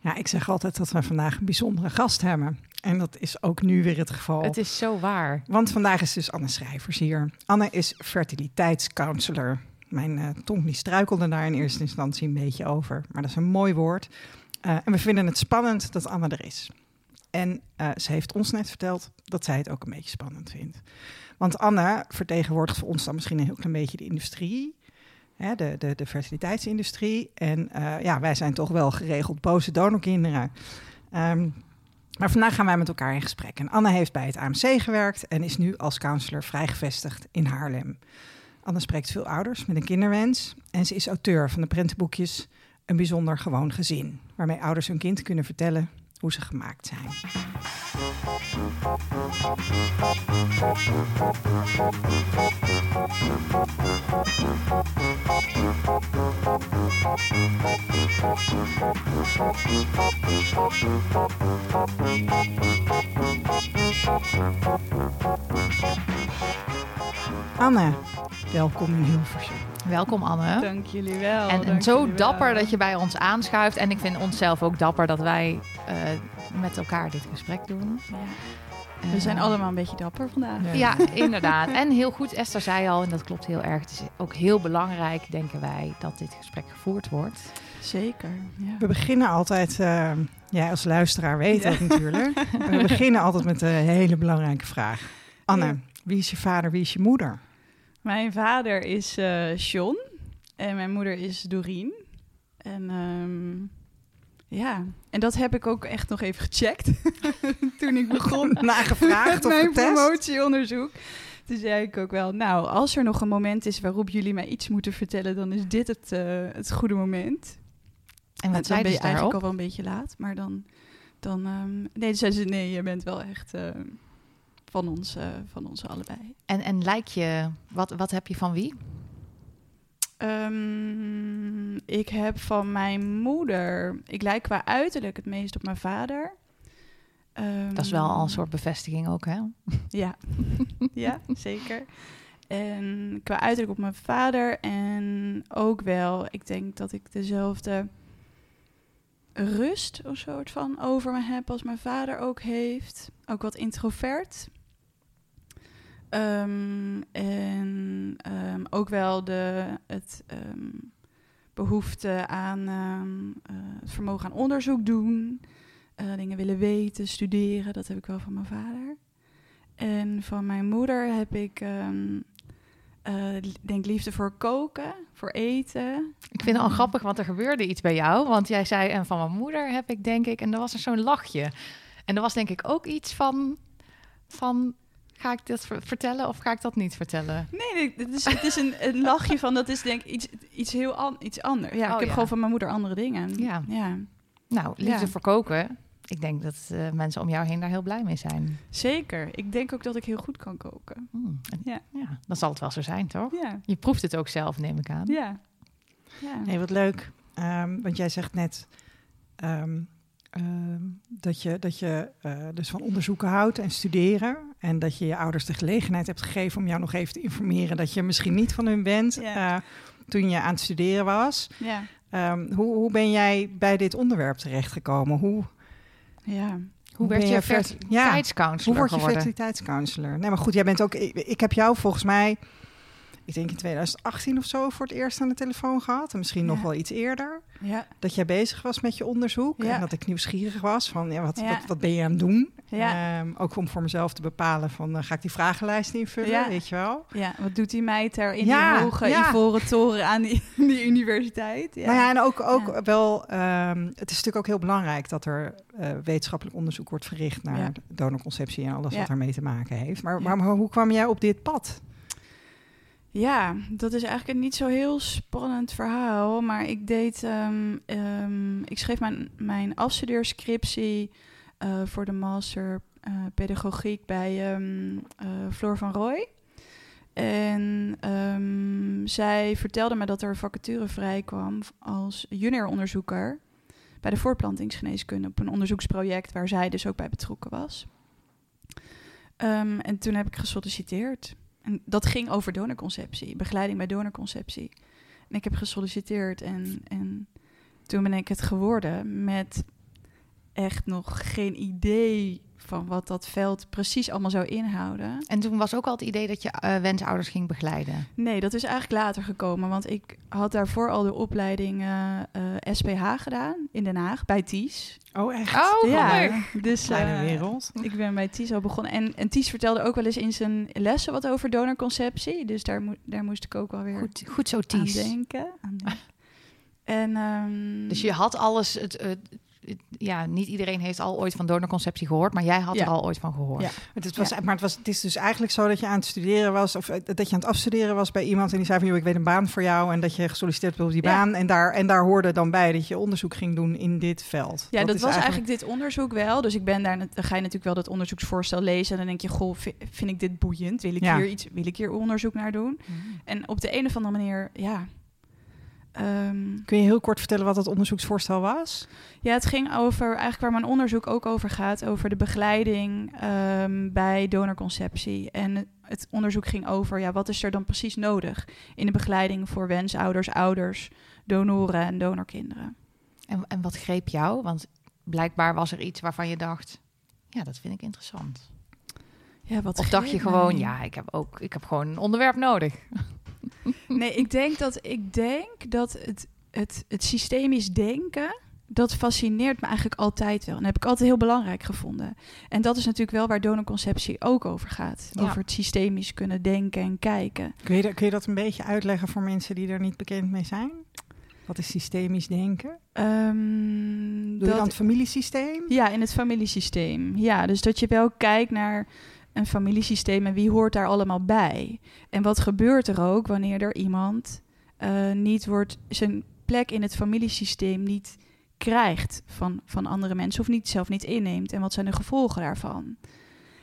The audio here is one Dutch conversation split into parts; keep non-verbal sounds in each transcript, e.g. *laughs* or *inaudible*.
Ja, ik zeg altijd dat we vandaag een bijzondere gast hebben. En dat is ook nu weer het geval. Het is zo waar. Want vandaag is dus Anne Schrijvers hier. Anne is fertiliteitscounselor. Mijn uh, tong die struikelde daar in eerste instantie een beetje over. Maar dat is een mooi woord. Uh, en we vinden het spannend dat Anne er is. En uh, ze heeft ons net verteld dat zij het ook een beetje spannend vindt. Want Anne vertegenwoordigt voor ons dan misschien een heel klein beetje de industrie. Hè, de, de, de fertiliteitsindustrie. En uh, ja, wij zijn toch wel geregeld boze donorkinderen. Um, maar vandaag gaan wij met elkaar in gesprek. En Anne heeft bij het AMC gewerkt en is nu als counselor vrijgevestigd in Haarlem. Anne spreekt veel ouders met een kinderwens. En ze is auteur van de prentenboekjes Een bijzonder gewoon gezin. Waarmee ouders hun kind kunnen vertellen hoe ze gemaakt zijn. Anne, welkom in Hilversum. Welkom Anne. Dank jullie wel. En, en zo dapper dat je bij ons aanschuift. En ik vind onszelf ook dapper dat wij uh, met elkaar dit gesprek doen. Ja. We zijn allemaal een beetje dapper vandaag. Ja. ja, *laughs* inderdaad. En heel goed, Esther zei al, en dat klopt heel erg. Het is ook heel belangrijk, denken wij, dat dit gesprek gevoerd wordt. Zeker. Ja. We beginnen altijd, uh, jij als luisteraar weet dat *laughs* natuurlijk. We beginnen altijd met een hele belangrijke vraag. Anne, wie is je vader, wie is je moeder? Mijn vader is uh, John en mijn moeder is Doreen. En um, ja, en dat heb ik ook echt nog even gecheckt *laughs* toen ik begon. *laughs* Nagevraagd met mijn promotieonderzoek. Toen zei ik ook wel, nou, als er nog een moment is waarop jullie mij iets moeten vertellen, dan is dit het, uh, het goede moment. En wat dan ben je daarop? eigenlijk al wel een beetje laat, maar dan, dan um, nee, zei ze, nee, je bent wel echt uh, van ons, uh, van ons allebei. En, en lijk je, wat, wat heb je van wie? Um, ik heb van mijn moeder, ik lijk qua uiterlijk het meest op mijn vader. Um, dat is wel al een soort bevestiging ook, hè? *laughs* Ja, *laughs* ja zeker. En qua uiterlijk op mijn vader en ook wel, ik denk dat ik dezelfde rust of soort van over me heb als mijn vader ook heeft. Ook wat introvert. Um, en um, ook wel de, het um, behoefte aan uh, het vermogen aan onderzoek doen, uh, dingen willen weten, studeren. Dat heb ik wel van mijn vader. En van mijn moeder heb ik, uh, denk liefde voor koken, voor eten. Ik vind het al grappig, want er gebeurde iets bij jou. Want jij zei, en van mijn moeder heb ik denk ik, en er was er zo'n lachje. En er was denk ik ook iets van, van Ga ik dat vertellen of ga ik dat niet vertellen? Nee, het is, het is een, een *laughs* lachje van dat is denk ik iets, iets heel an, iets anders. Ja, oh, ik heb ja. gewoon van mijn moeder andere dingen. Ja. ja. Nou, liefde ja. voor koken. Ik denk dat uh, mensen om jou heen daar heel blij mee zijn. Zeker. Ik denk ook dat ik heel goed kan koken. Mm. Ja. ja, dan zal het wel zo zijn, toch? Ja. Je proeft het ook zelf, neem ik aan. Ja. ja. Nee, wat leuk. Um, want jij zegt net... Um, uh, dat je, dat je uh, dus van onderzoeken houdt en studeren. En dat je je ouders de gelegenheid hebt gegeven om jou nog even te informeren dat je misschien niet van hun bent uh, toen je aan het studeren was. Ja. Um, hoe, hoe ben jij bij dit onderwerp terechtgekomen? Hoe, ja. Hoe, hoe werd je fertiliteitscounselor ja, Hoe word je fertiliteitscounselor? Nee, maar goed, jij bent ook... Ik, ik heb jou volgens mij ik denk in 2018 of zo voor het eerst aan de telefoon gehad. En misschien ja. nog wel iets eerder. Ja. Dat jij bezig was met je onderzoek. Ja. En dat ik nieuwsgierig was van ja, wat, wat, wat, ben je aan het doen? Um, ook om voor mezelf te bepalen van uh, ga ik die vragenlijst invullen, weet je wel? Ja, wat doet die meid er in die hoge ivoren toren aan die, *laughs* die universiteit? Ja. Nou ja, en ook, ook wel, um, het is natuurlijk ook heel belangrijk dat er uh, wetenschappelijk onderzoek wordt verricht naar donorconceptie en alles wat ermee te maken heeft. Maar, maar, maar hoe kwam jij op dit pad? Ja, dat is eigenlijk een niet zo heel spannend verhaal. Maar ik deed. Um, um, ik schreef mijn, mijn afstudeerscriptie uh, voor de master uh, pedagogiek bij um, uh, Floor van Rooij. En zij vertelde me dat er een vacature vrij kwam als junior onderzoeker bij de voortplantingsgeneeskunde op een onderzoeksproject waar zij dus ook bij betrokken was. en toen heb ik gesolliciteerd. En dat ging over donorconceptie, begeleiding bij donorconceptie. En ik heb gesolliciteerd en, en toen ben ik het geworden met echt nog geen idee van wat dat veld precies allemaal zou inhouden. En toen was ook al het idee dat je eh, wensouders ging begeleiden. Nee, dat is eigenlijk later gekomen. Want ik had daarvoor al de opleiding eh, eh, SPH gedaan in Den Haag bij TIES. Oh, echt? Oh, ja, dus Kleine eh, wereld. Ik ben bij TIES al begonnen. En, en TIES vertelde ook wel eens in zijn lessen wat over donorconceptie. Dus daar, mo- daar moest ik ook wel weer Goed, goed zo, aan Ties. denken. Aan denken. En, ehm, Dus je had alles... Het, het- het- ja, niet iedereen heeft al ooit van donorconceptie gehoord, maar jij had Ja. er al ooit van gehoord. Ja. Het was, Maar het, was, het is dus eigenlijk zo dat je aan het studeren was, of eh, dat je aan het afstuderen was bij iemand en die zei van, joh, ik weet een baan voor jou en dat je gesolliciteerd hebt op die baan. En daar, en daar hoorde dan bij dat je onderzoek ging doen in dit veld. Ja, dat, was eigenlijk... dit onderzoek wel. Dus ik ben daar, dan ga je natuurlijk wel dat onderzoeksvoorstel lezen. En dan denk je, goh, vi- vind ik dit boeiend? Wil ik, hier, iets, wil ik hier onderzoek naar doen? En op de een of andere manier, ja. Ehm, Kun je heel kort vertellen wat dat onderzoeksvoorstel was? ja, het ging over, eigenlijk waar mijn onderzoek ook over gaat, over de begeleiding ehm, bij donorconceptie. En het onderzoek ging over, ja, wat is er dan precies nodig in de begeleiding voor wensouders, ouders, donoren en donorkinderen? En, en wat greep jou? Want blijkbaar was er iets waarvan je dacht... Ja, dat vind ik interessant. Ja, wat Of dacht je gewoon, mij? ja, ik heb ook ik heb gewoon een onderwerp nodig. Nee, ik denk dat, ik denk dat het, het, het systemisch denken, dat fascineert me eigenlijk altijd wel. En dat heb ik altijd heel belangrijk gevonden. En dat is natuurlijk wel waar donorconceptie ook over gaat. Ja. Over het systemisch kunnen denken en kijken. Kun je, dat- kun je dat een beetje uitleggen voor mensen die er niet bekend mee zijn? Wat is systemisch denken? Ehm, Doe je dan het familiesysteem? ja, in het familiesysteem. Ja, dus dat je wel kijkt naar een familiesysteem en wie hoort daar allemaal bij. En wat gebeurt er ook wanneer er iemand eh, niet wordt, zijn plek in het familiesysteem niet krijgt van, van andere mensen of niet, zelf niet inneemt. En wat zijn de gevolgen daarvan?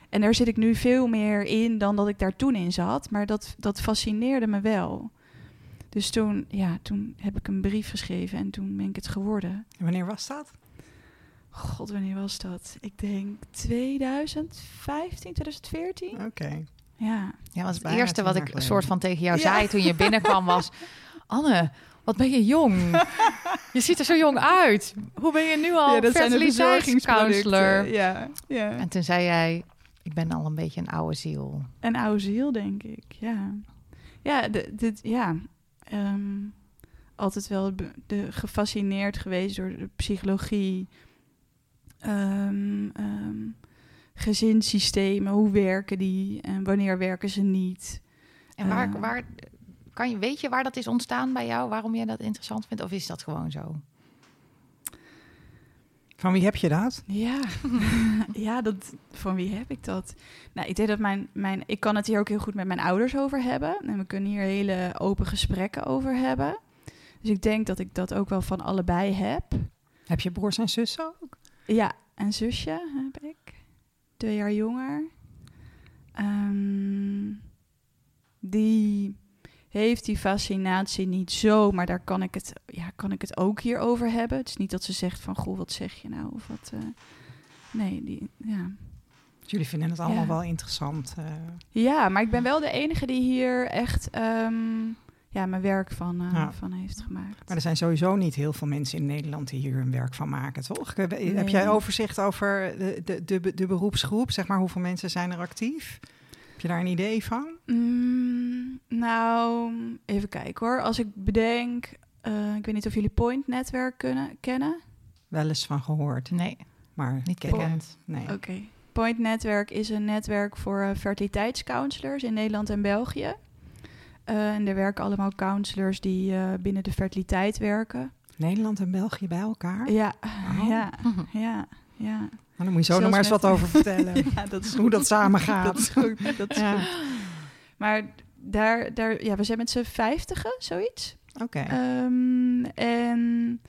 En daar zit ik nu veel meer in dan dat ik daar toen in zat. Maar dat, dat fascineerde me wel. Dus toen, ja, toen heb ik een brief geschreven en toen ben ik het geworden. En wanneer was dat? God, wanneer was dat? Ik denk 2015, 2014. Oké. Ja. Ja, want het Bijna eerste wat ik geleden. soort van tegen jou Ja. zei toen je binnenkwam was... *laughs* Anne, wat ben je jong. je ziet er zo jong uit. Hoe ben je nu al ja, dat zijn de fertiliteitscounselor? Ja, ja. En toen zei jij, ik ben al een beetje een oude ziel. Een oude ziel, denk ik. Ja. Ja, dit, ja. Ehm, altijd wel de, gefascineerd geweest door de psychologie. Ehm, ehm, gezinssystemen, hoe werken die en wanneer werken ze niet? En waar, Eh. waar kan je, weet je waar dat is ontstaan bij jou? Waarom jij dat interessant vindt? Of is dat gewoon zo? Van wie heb je dat? Ja, *laughs* ja dat, van wie heb ik dat? Nou, ik denk dat mijn, mijn... Ik kan het hier ook heel goed met mijn ouders over hebben. En we kunnen hier hele open gesprekken over hebben. Dus ik denk dat ik dat ook wel van allebei heb. Heb je broers en zussen ook? Ja, een zusje heb ik. Twee jaar jonger. Ehm, die heeft die fascinatie niet zo, maar daar kan ik, het, ja, kan ik het ook hier over hebben. Het is niet dat ze zegt van, goh, wat zeg je nou? Of wat... eh, nee, die, ja. Dus Jullie vinden het allemaal Ja. wel interessant. eh. Ja, maar ik ben wel de enige die hier echt ehm, ja, mijn werk van, eh, Ja. van heeft gemaakt. Maar er zijn sowieso niet heel veel mensen in Nederland die hier hun werk van maken, toch? Heb Nee. jij overzicht over de, de, de, de beroepsgroep? Zeg maar, hoeveel mensen zijn er actief? Heb je daar een idee van? Mm, nou, even kijken hoor. Als ik bedenk, eh, ik weet niet of jullie Point-netwerk kunnen, kennen. Wel eens van gehoord, Nee, maar niet bekend. Nee. Oké. Point-netwerk is een netwerk voor eh, fertiliteitscounselors in Nederland en België. Eh, en er werken allemaal counselors die eh, binnen de fertiliteit werken. Nederland en België bij elkaar? Ja, Oh. ja, *laughs* ja, ja. Nou, dan moet je zo nog Zelfs maar eens met- wat over vertellen. *laughs* ja dat is Hoe dat samen gaat. Dat is goed. *laughs* Dat is Ja. goed. Maar daar, daar, ja, we zijn met z'n vijftigen, zoiets. Oké. Ehm, en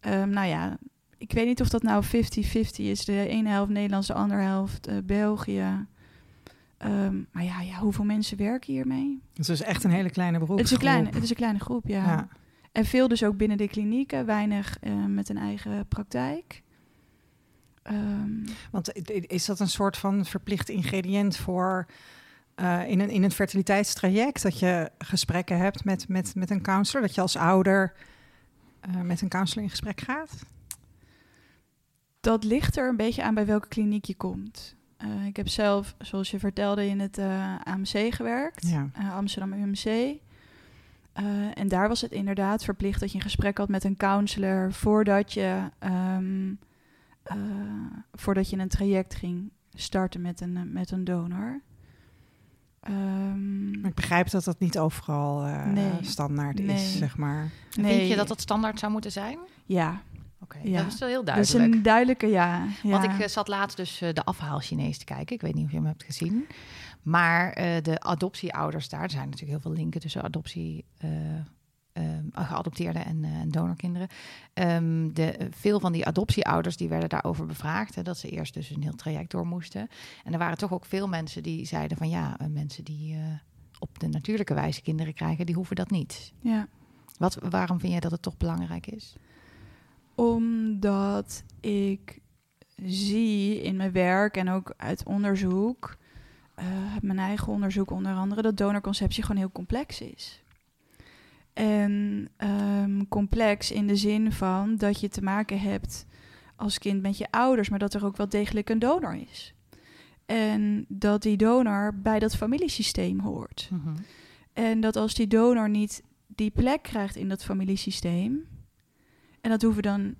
ehm, nou ja, ik weet niet of dat nou 50-50 is. De ene helft Nederlands, de andere helft eh, België. Ehm, maar ja, ja, hoeveel mensen werken hiermee? Het is echt een hele kleine Het is, een kleine, het is een kleine groep, ja. Ja. En veel dus ook binnen de klinieken, weinig eh, met een eigen praktijk. Ehm, Want is dat een soort van verplicht ingrediënt voor eh, in, een, in een fertiliteitstraject? Dat je gesprekken hebt met, met, met een counselor? Dat je als ouder eh, met een counselor in gesprek gaat? dat ligt er een beetje aan bij welke kliniek je komt. Uh, ik heb zelf, zoals je vertelde, in het uh, AMC gewerkt, Ja. uh, Amsterdam UMC. Uh, en daar was het inderdaad verplicht dat je een gesprek had met een counselor voordat je, um, voordat je een traject ging starten met een, met een donor. Um, Maar ik begrijp dat dat niet overal eh, Nee. standaard Nee. is, zeg maar. Nee, Vind je dat dat standaard zou moeten zijn? Ja, Oké, Ja. dat is wel heel dat is duidelijk. een duidelijke ja. ja. Want ik eh, zat laatst dus eh, de afhaal Chinees te kijken. Ik weet niet of je hem hebt gezien. Maar eh, de adoptieouders daar, er zijn natuurlijk heel veel linken tussen adoptie, geadopteerde en, eh, en donorkinderen. Ehm, de, veel van die adoptieouders die werden daarover bevraagd. Hè, dat ze eerst dus een heel traject door moesten. En er waren toch ook veel mensen die zeiden van ja, mensen die op de natuurlijke wijze kinderen krijgen, die hoeven dat niet. ja. Wat, waarom vind jij dat het toch belangrijk is? Omdat ik zie in mijn werk en ook uit onderzoek, eh, mijn eigen onderzoek onder andere, dat donorconceptie gewoon heel complex is. En ehm, complex in de zin van dat je te maken hebt als kind met je ouders, maar dat er ook wel degelijk een donor is. En dat die donor bij dat familiesysteem hoort. En dat als die donor niet die plek krijgt in dat familiesysteem, en dat hoeven dan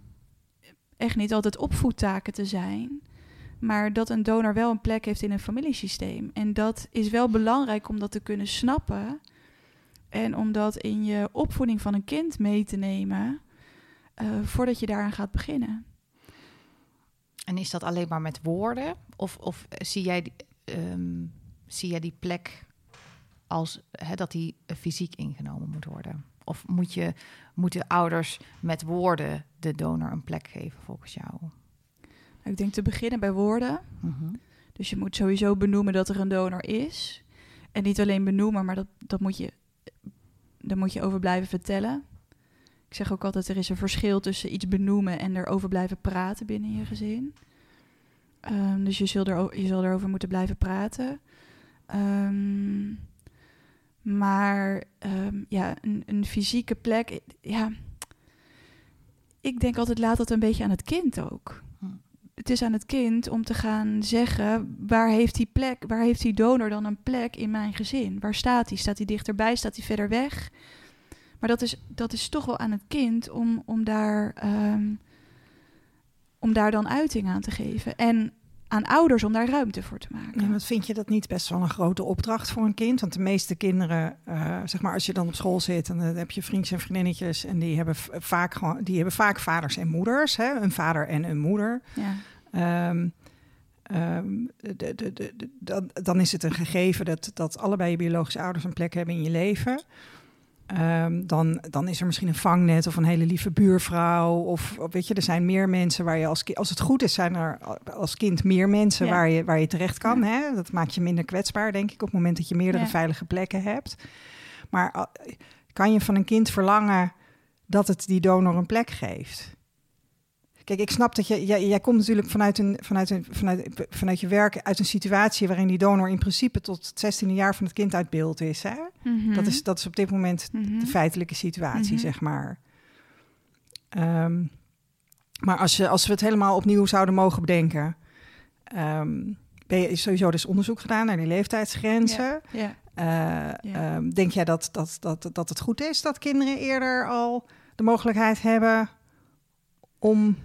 echt niet altijd opvoedtaken te zijn, maar dat een donor wel een plek heeft in een familiesysteem. En dat is wel belangrijk om dat te kunnen snappen en om dat in je opvoeding van een kind mee te nemen eh, voordat je daaraan gaat beginnen. En is dat alleen maar met woorden? Of, of zie, jij, ehm, zie jij die plek als dat die eh, fysiek ingenomen moet worden? Of moet je, moeten ouders met woorden de donor een plek geven volgens jou? Ik denk te beginnen bij woorden. Mhm. Dus je moet sowieso benoemen dat er een donor is. En niet alleen benoemen, maar dat, dat moet je, daar moet je over blijven vertellen. Ik zeg ook altijd, er is een verschil tussen iets benoemen en erover blijven praten binnen je gezin. Ehm, dus je, zult er, je zal erover moeten blijven praten. Ehm, maar ehm, ja, een, een fysieke plek, ja... Ik denk altijd, laat dat een beetje aan het kind ook het is aan het kind om te gaan zeggen waar heeft die plek, waar heeft die donor dan een plek in mijn gezin? Waar staat hij? Staat hij dichterbij? Staat hij verder weg? Maar dat is, dat is toch wel aan het kind om, om, daar, ehm, om daar dan uiting aan te geven. En aan ouders om daar ruimte voor te maken. Ja, wat vind je dat niet best wel een grote opdracht voor een kind? Want de meeste kinderen, eh, zeg maar, als je dan op school zit en dan heb je vriendjes en vriendinnetjes en die hebben vaak gewoon, die hebben vaak vaders en moeders, hè? een vader en een moeder. Ja. Ehm, ehm, de, de, dan is het een gegeven dat, dat allebei je biologische ouders een plek hebben in je leven. Ehm, dan, dan is er misschien een vangnet of een hele lieve buurvrouw. Of of weet je, er zijn meer mensen waar je als, ki- als het goed is, zijn er als kind meer mensen Ja. waar, je, waar je terecht kan. Hè? Dat maakt je minder kwetsbaar, denk ik, op het moment dat je meerdere Ja. veilige plekken hebt. Maar ah, kan je van een kind verlangen dat het die donor een plek geeft? Kijk, ik snap dat je, jij, jij komt natuurlijk vanuit, een, vanuit, een, vanuit, vanuit je werk uit een situatie waarin die donor in principe tot het 16e jaar van het kind uit beeld is. Hè? Mhm. Dat, is, dat is op dit moment Mhm. de feitelijke situatie, Mhm. zeg maar. Ehm, maar als, je, als we het helemaal opnieuw zouden mogen bedenken, ehm, ben je is sowieso dus onderzoek gedaan naar die leeftijdsgrenzen. Ja. Eh, ehm, denk jij dat, dat, dat, dat het goed is dat kinderen eerder al de mogelijkheid hebben om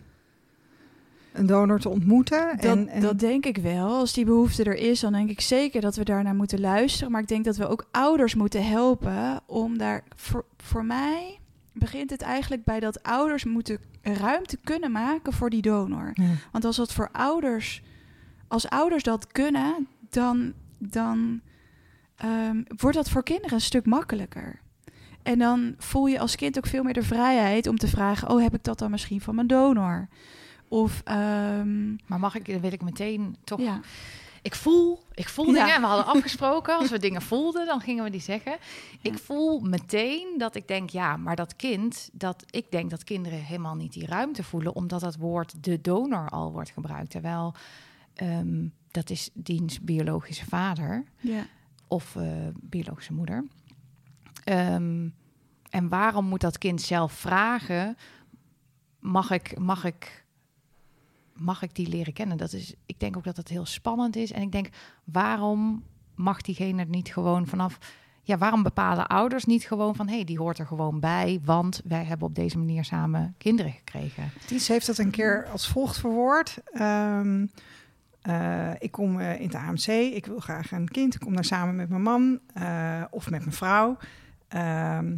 een donor te ontmoeten? Dat, en, en- dat denk ik wel. Als die behoefte er is, dan denk ik zeker dat we daarnaar moeten luisteren. Maar ik denk dat we ook ouders moeten helpen om daar. Voor, voor mij begint het eigenlijk bij dat ouders moeten ruimte kunnen maken voor die donor. Ja. Want als dat voor ouders, als ouders dat kunnen, dan, dan ehm, wordt dat voor kinderen een stuk makkelijker. En dan voel je als kind ook veel meer de vrijheid om te vragen: Oh, heb ik dat dan misschien van mijn donor? Of ehm, Maar mag ik, dan wil ik meteen toch ja, Ik voel, ik voel Ja. dingen. En we hadden *laughs* afgesproken, als we dingen voelden, dan gingen we die zeggen. Ik voel meteen dat ik denk, ja, maar dat kind, dat ik denk dat kinderen helemaal niet die ruimte voelen, omdat dat woord de donor al wordt gebruikt. Terwijl ehm, dat is diens biologische vader ja. of eh, biologische moeder. Ehm, en waarom moet dat kind zelf vragen? Mag ik, mag ik, mag ik die leren kennen? Dat is, ik denk ook dat het heel spannend is. En ik denk, waarom mag diegene er niet gewoon vanaf... Ja, waarom bepalen ouders niet gewoon van... hé, hey, die hoort er gewoon bij, want wij hebben op deze manier samen kinderen gekregen. Ties heeft dat een keer als volgt verwoord. Eh, ik kom uh, in het AMC, ik wil graag een kind. Ik kom daar samen met mijn man uh, of met mijn vrouw. Ehm,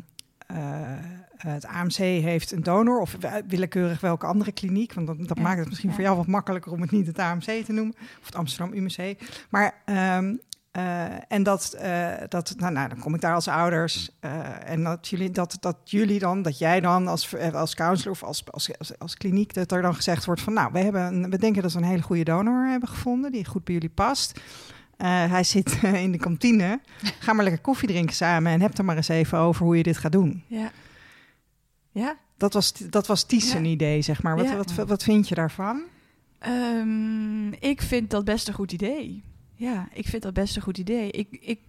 het AMC heeft een donor, of willekeurig welke andere kliniek. Want dat, dat ja. maakt het misschien ja. voor jou wat makkelijker om het niet het AMC te noemen. Of het Amsterdam UMC. Maar um, uh, en dat, uh, dat nou, nou, dan kom ik daar als ouders. Uh, en dat jullie, dat, dat jullie dan, dat jij dan als, als counselor of als, als, als, als, kliniek, dat er dan gezegd wordt van nou, we, hebben, we denken dat we een hele goede donor hebben gevonden, die goed bij jullie past. Hij zit in de kantine. Ga maar lekker koffie drinken samen en heb er maar eens even over hoe je dit gaat doen. Ja. Ja. Dat was, dat was Ties een ja. idee, zeg maar. Wat, ja. wat, wat, wat vind je daarvan? Um, ik vind dat best een goed idee. Ja, ik vind dat best een goed idee. Ik, ik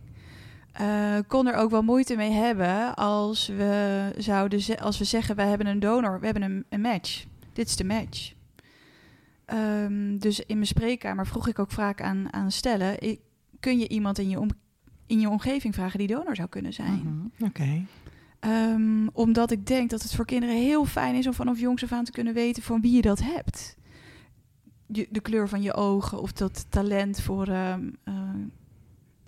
uh, kon er ook wel moeite mee hebben als we zouden ze als we zeggen we hebben een donor, we hebben een, een match. Dit is de match. Um, dus in mijn spreekkamer vroeg ik ook vaak aan, aan stellen: ik, kun je iemand in je, om, in je omgeving vragen die donor zou kunnen zijn? -hmm. Oké. Okay. Um, omdat ik denk dat het voor kinderen heel fijn is om vanaf jongs af aan te kunnen weten van wie je dat hebt je, de kleur van je ogen of dat talent voor um, uh,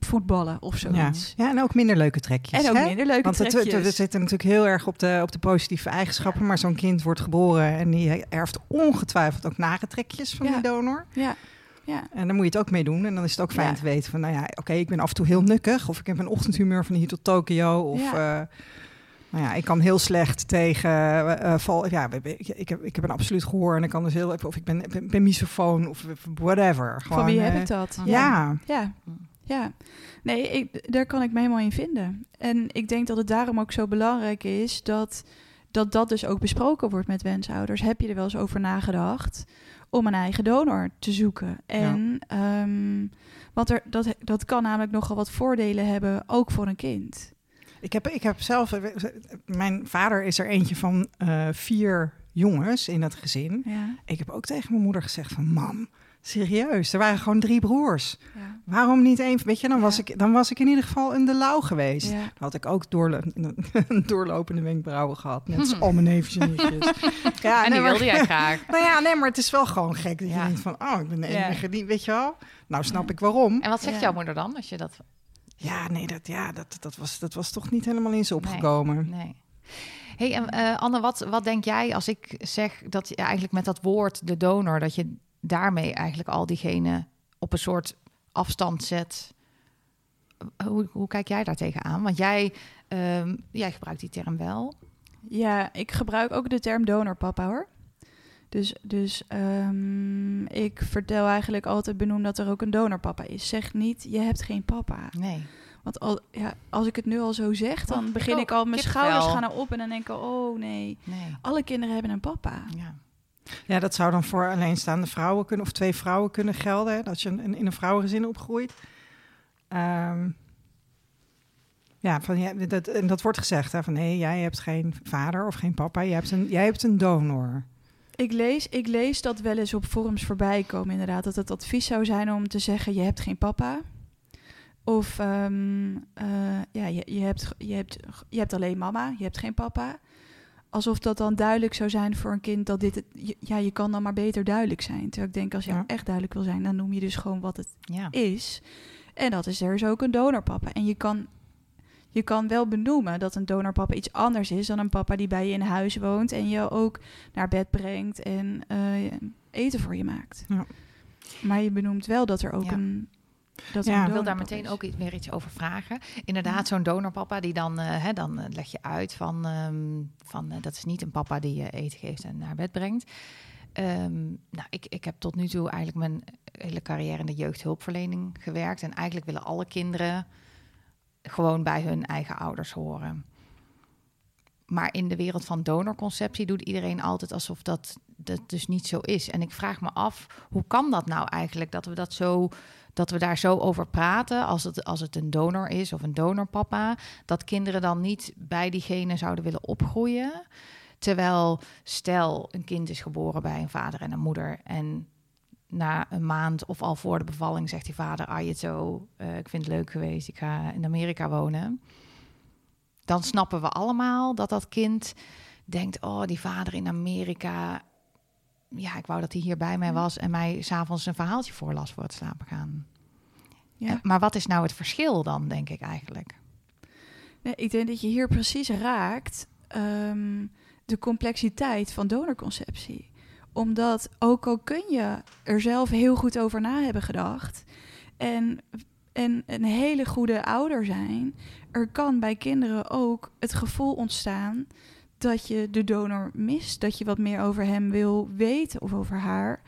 voetballen of zoiets. Ja. ja, en ook minder leuke trekjes. En ook hè? minder leuke Want trekjes. Want we zitten natuurlijk heel erg op de, op de positieve eigenschappen. Ja. Maar zo'n kind wordt geboren en die erft ongetwijfeld ook nare trekjes van ja. die donor. Ja. Ja. En dan moet je het ook mee doen. En dan is het ook fijn ja. te weten van, nou ja, oké, okay, ik ben af en toe heel nukkig. Of ik heb een ochtendhumeur van hier tot Tokio. Of ja. uh, nou ja, ik kan heel slecht tegen uh, val. Ja, ik heb, ik heb een absoluut gehoor en ik kan dus heel of ik ben, ben, ben misofoon of whatever. Gewoon, Van wie heb ik dat? Ja. Ja. Ja. Nee, ik, daar kan ik me helemaal in vinden. En ik denk dat het daarom ook zo belangrijk is dat dat, dat dus ook besproken wordt met wensouders. Heb je er wel eens over nagedacht om een eigen donor te zoeken? En ja. um, want er, dat, dat kan namelijk nogal wat voordelen hebben, ook voor een kind. Ik heb, ik heb zelf, mijn vader is er eentje van uh, vier jongens in dat gezin. Ja. Ik heb ook tegen mijn moeder gezegd van, mam, serieus, er waren gewoon drie broers. Ja. Waarom niet één? Weet je, dan, ja. was ik, dan was ik in ieder geval in de lauw geweest. Dan had ik ook doorlo *laughs* doorlopende wenkbrauwen gehad, net als *laughs* al mijn neefjes en nichtjes. *laughs* ja, en die wilde jij graag. nou ja, nee, maar het is wel gewoon gek dat je denkt van, oh, ik ben de enige die, weet je wel. Nou snap ik waarom. En wat zegt jouw moeder dan, als je dat... Ja, nee, dat, ja, dat, dat, was, dat was toch niet helemaal in ze opgekomen. Nee. nee. hey, en uh, Anne, wat, wat denk jij als ik zeg dat je eigenlijk met dat woord de donor, dat je daarmee eigenlijk al diegene op een soort afstand zet? Hoe, hoe kijk jij daar tegenaan? Want jij, um, jij gebruikt die term wel. Ja, ik gebruik ook de term donorpapa hoor. Dus, dus um, ik vertel eigenlijk altijd benoem dat er ook een donorpapa is. Zeg niet, je hebt geen papa. Nee. Want al, ja, als ik het nu al zo zeg, dan begin ik al, mijn schouders gaan erop en dan denk ik, oh nee, nee, alle kinderen hebben een papa. Ja. Ja, dat zou dan voor alleenstaande vrouwen kunnen, of twee vrouwen kunnen gelden, dat je een, in een vrouwengezin opgroeit. Um, ja, van, ja dat, en dat wordt gezegd, hè, van nee, jij hebt geen vader of geen papa, jij hebt een, jij hebt een donor. Ik lees, ik lees dat wel eens op forums voorbij komen, inderdaad. Dat het advies zou zijn om te zeggen: je hebt geen papa. Of um, uh, ja, je, je, hebt, je, hebt, je hebt alleen mama, je hebt geen papa. Alsof dat dan duidelijk zou zijn voor een kind dat dit. Het, ja, je kan dan maar beter duidelijk zijn. Terwijl ik denk, als je ja. echt duidelijk wil zijn, dan noem je dus gewoon wat het ja. is. En dat is er is ook een donorpapa. En je kan je kan wel benoemen dat een donorpapa iets anders is dan een papa die bij je in huis woont en je ook naar bed brengt en uh, eten voor je maakt. Ja. Maar je benoemt wel dat er ook een. Dat ja, ik wil daar meteen is. ook iets, weer iets over vragen. Inderdaad, ja. zo'n donorpapa, die dan, uh, hè, dan uh, leg je uit van, um, van uh, dat is niet een papa die je eten geeft en naar bed brengt. Um, nou, ik, ik heb tot nu toe eigenlijk mijn hele carrière in de jeugdhulpverlening gewerkt. En eigenlijk willen alle kinderen gewoon bij hun eigen ouders horen. Maar in de wereld van donorconceptie doet iedereen altijd alsof dat, dat dus niet zo is. En ik vraag me af, hoe kan dat nou eigenlijk dat we dat zo dat we daar zo over praten als het, als het een donor is of een donorpapa, dat kinderen dan niet bij diegene zouden willen opgroeien. Terwijl, stel, een kind is geboren bij een vader en een moeder en na een maand of al voor de bevalling zegt die vader: Ah, je zo, eh, ik vind het leuk geweest, ik ga in Amerika wonen. Dan snappen we allemaal dat dat kind denkt: Oh, die vader in Amerika. Ja, ik wou dat hij hier bij mij was en mij s'avonds een verhaaltje voorlas voor het slapen gaan. Ja. Maar wat is nou het verschil dan, denk ik eigenlijk? Nee, ik denk dat je hier precies raakt ehm, de complexiteit van donorconceptie. Omdat ook al kun je er zelf heel goed over na hebben gedacht en, en een hele goede ouder zijn, er kan bij kinderen ook het gevoel ontstaan dat je de donor mist, dat je wat meer over hem wil weten of over haar.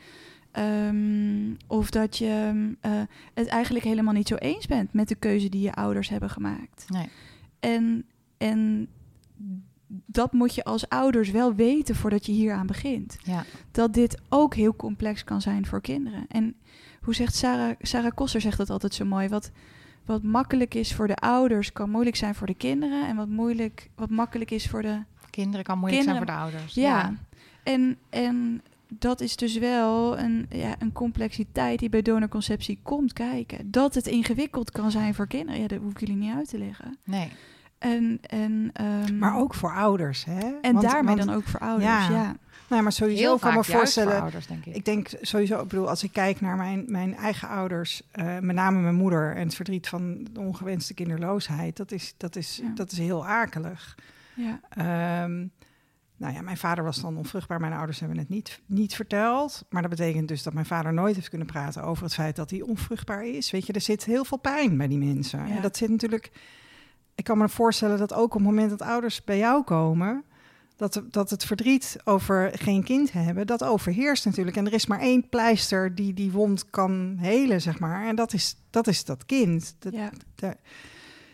Ehm, of dat je eh, het eigenlijk helemaal niet zo eens bent met de keuze die je ouders hebben gemaakt. Nee. En, en dat moet je als ouders wel weten voordat je hieraan begint. Ja, Dat dit ook heel complex kan zijn voor kinderen. En hoe zegt Sarah, Sarah Koster zegt dat altijd zo mooi. Wat, wat makkelijk is voor de ouders, kan moeilijk zijn voor de kinderen. En wat, moeilijk, wat makkelijk is voor de kinderen kan moeilijk Kinderen- zijn voor de ouders. ja. En, en dat is dus wel een, ja, een complexiteit die bij donorconceptie komt kijken. Dat het ingewikkeld kan zijn voor kinderen, ja, dat hoef ik jullie niet uit te leggen. Nee. En, en, ehm, Maar ook voor ouders, hè? En Want- daarmee want- dan ook voor ouders, Ja. ja. Nou, maar sowieso Heel kan me voor voorstellen... ouders, denk ik. Ik denk sowieso, ik bedoel, als ik kijk naar mijn, mijn eigen ouders, eh, met name mijn moeder en het verdriet van de ongewenste kinderloosheid, dat is, dat is, Ja. dat is heel akelig. Ja. Ehm, nou ja, mijn vader was dan onvruchtbaar. Mijn ouders hebben het niet, niet verteld. Maar dat betekent dus dat mijn vader nooit heeft kunnen praten over het feit dat hij onvruchtbaar is. Weet je, er zit heel veel pijn bij die mensen. Ja. En dat zit natuurlijk. Ik kan me voorstellen dat ook op het moment dat ouders bij jou komen. Dat, dat het verdriet over geen kind hebben, dat overheerst natuurlijk. En er is maar één pleister die die wond kan helen, zeg maar. En dat is dat, is dat kind. Dat, ja.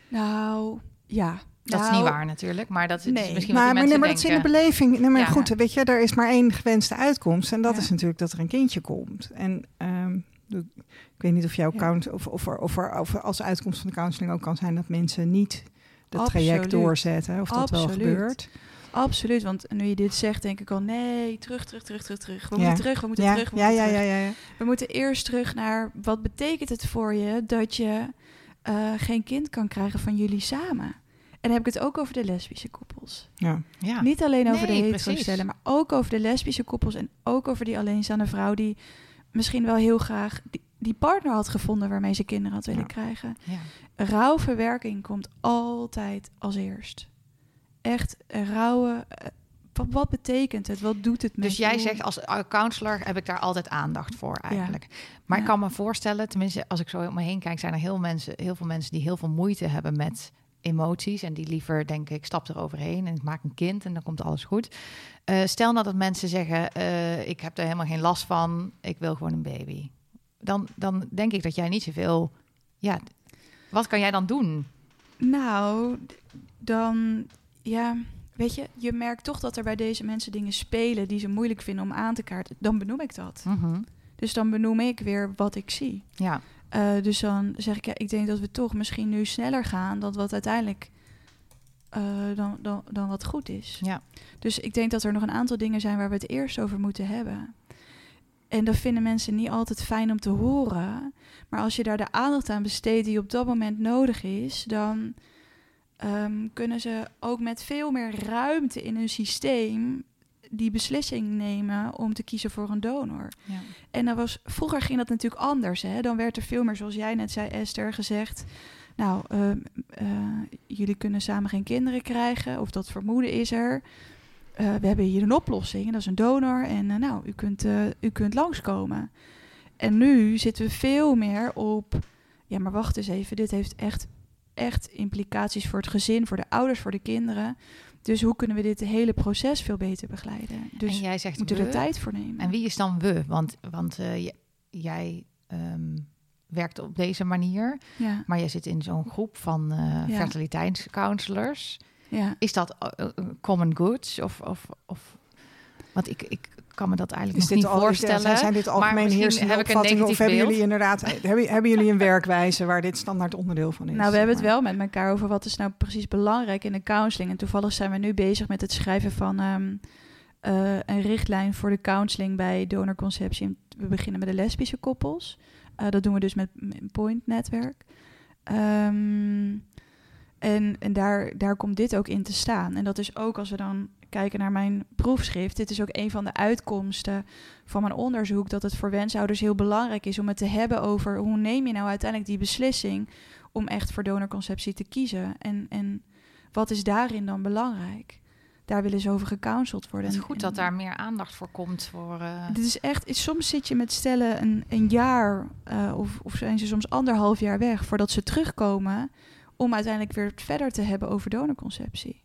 Nou, ja. Dat is Nou, niet waar natuurlijk, maar dat is Nee. misschien maar, wat maar, nee, maar dat is in de denken. beleving. Nee, maar Ja. goed, weet je, er is maar één gewenste uitkomst. En dat Ja. is natuurlijk dat er een kindje komt. En ehm, ik weet niet of jouw count, of, of, er, of, er, of als uitkomst van de counseling ook kan zijn dat mensen niet dat traject doorzetten. Of dat wel gebeurt. Absoluut, want nu je dit zegt, denk ik al, nee, terug, terug, terug, terug, terug. We Ja. moeten terug, we moeten Ja, terug, we ja, moeten ja, terug. ja, ja, ja. We moeten eerst terug naar, wat betekent het voor je dat je eh, geen kind kan krijgen van jullie samen? En dan heb ik het ook over de lesbische koppels. ja. Ja. Niet alleen over Nee, de heterostellen, maar ook over de lesbische koppels en ook over die alleenstaande vrouw die misschien wel heel graag die, die partner had gevonden waarmee ze kinderen had willen Ja. krijgen. Ja. Rouwverwerking komt altijd als eerst. Echt rouwen. eh, Wat, wat betekent het? Wat doet het met Dus jij zegt als uh, counselor heb ik daar altijd aandacht voor eigenlijk. Maar ik kan me voorstellen, tenminste als ik zo om me heen kijk, zijn er heel, mensen, heel veel mensen die heel veel moeite hebben met emoties en die liever denken ik stap eroverheen en ik maak een kind en dan komt alles goed. Eh, stel nou dat mensen zeggen eh, ik heb er helemaal geen last van, ik wil gewoon een baby. Dan, dan denk ik dat jij niet zoveel, ja, wat kan jij dan doen? Nou, dan ja, weet je, je merkt toch dat er bij deze mensen dingen spelen die ze moeilijk vinden om aan te kaarten. Dan benoem ik dat. Mhm. Dus dan benoem ik weer wat ik zie. Ja, Eh, dus dan zeg ik, ja, ik denk dat we toch misschien nu sneller gaan dan wat uiteindelijk eh, dan, dan, dan wat goed is. ja, Dus ik denk dat er nog een aantal dingen zijn waar we het eerst over moeten hebben. En dat vinden mensen niet altijd fijn om te horen. Maar als je daar de aandacht aan besteedt die op dat moment nodig is, dan ehm, kunnen ze ook met veel meer ruimte in hun systeem die beslissing nemen om te kiezen voor een donor. ja. En dat was, vroeger ging dat natuurlijk anders. Hè? Dan werd er veel meer, zoals jij net zei, Esther, gezegd. Nou, ehm, eh, jullie kunnen samen geen kinderen krijgen, of dat vermoeden is er. Eh, we hebben hier een oplossing, en dat is een donor. En eh, nou, u kunt, u kunt langskomen. En nu zitten we veel meer op. Ja, maar wacht eens even. Dit heeft echt, echt implicaties voor het gezin, voor de ouders, voor de kinderen. Dus hoe kunnen we dit hele proces veel beter begeleiden? Dus en jij zegt we moeten er we. tijd voor nemen. En wie is dan we? Want, want eh, jij ehm, werkt op deze manier, Ja, maar jij zit in zo'n groep van Ja. fertiliteitscounselors. ja. Is dat eh, common goods? Of, of, of, want ik, ik kan me dat eigenlijk Is nog dit niet al, voorstellen. zijn, dit algemeen misschien heersende heb ik een opvattingen? Of hebben jullie inderdaad hebben, hebben jullie een werkwijze waar dit standaard onderdeel van is? Nou, we hebben het wel met elkaar over wat is nou precies belangrijk in de counseling. En toevallig zijn we nu bezig met het schrijven van ehm, eh, een richtlijn voor de counseling bij donorconceptie. We beginnen met de lesbische koppels. Eh, dat doen we dus met met Point Netwerk. Ehm, en en daar, daar komt dit ook in te staan. En dat is ook als we dan kijken naar mijn proefschrift. Dit is ook een van de uitkomsten van mijn onderzoek. Dat het voor wensouders heel belangrijk is om het te hebben over hoe neem je nou uiteindelijk die beslissing om echt voor donorconceptie te kiezen. En, en wat is daarin dan belangrijk? Daar willen ze over gecounseld worden. Het is goed dat daar meer aandacht voor komt. Voor, eh, dit is echt, soms zit je met stellen een, een jaar eh, of, of zijn ze soms anderhalf jaar weg voordat ze terugkomen om uiteindelijk weer verder te hebben over donorconceptie.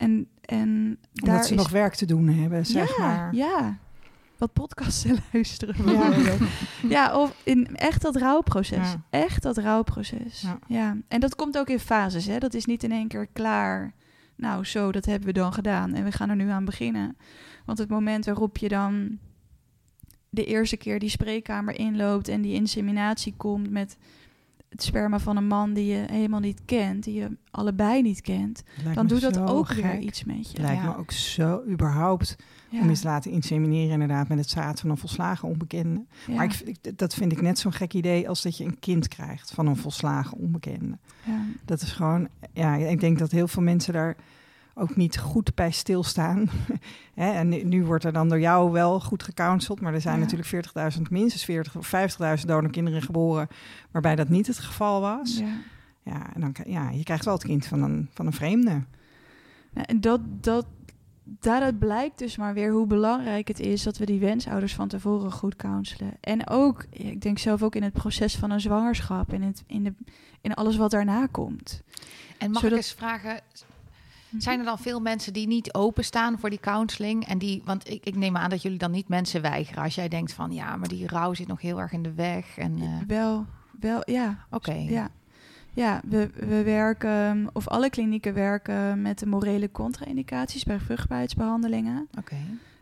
En, en Omdat daar ze is, nog werk te doen hebben, zeg ja, maar. Ja, wat podcasts *laughs* te luisteren. Ja. *laughs* Ja, of in echt dat rouwproces. Ja. Echt dat rouwproces. Ja. Ja. En dat komt ook in fases. Hè? Dat is niet in één keer klaar. Nou, zo, dat hebben we dan gedaan. En we gaan er nu aan beginnen. Want het moment waarop je dan de eerste keer die spreekkamer inloopt en die inseminatie komt met het sperma van een man die je helemaal niet kent, die je allebei niet kent, Lijkt dan doet dat ook gek. weer iets met je. Lijkt Ja. me ook zo überhaupt Ja. om je te laten insemineren inderdaad met het zaad van een volslagen onbekende. Ja. Maar ik, ik- dat vind ik net zo'n gek idee als dat je een kind krijgt van een volslagen onbekende. Ja. Dat is gewoon, ja, ik denk dat heel veel mensen daar ook niet goed bij stilstaan. *laughs* Hè, en nu, wordt er dan door jou wel goed gecounseld, maar er zijn Ja. natuurlijk 40.000, minstens 40 of 50.000 donorkinderen geboren waarbij dat niet het geval was. Ja, Ja. en dan, ja, je krijgt wel het kind van een, van een vreemde. Ja, en dat, dat, daaruit blijkt dus maar weer hoe belangrijk het is dat we die wensouders van tevoren goed counselen. En ook, ik denk zelf ook in het proces van een zwangerschap, in, het, in, de, in alles wat daarna komt. en mag zodat- ik eens vragen, zijn er dan veel mensen die niet openstaan voor die counseling? En die, want ik, ik neem aan dat jullie dan niet mensen weigeren. Als jij denkt van, ja, maar die rouw zit nog heel erg in de weg. En eh, Wel, wel, ja. oké, Ja, ja we, we werken, of alle klinieken werken met de morele contra-indicaties bij vruchtbaarheidsbehandelingen. oké.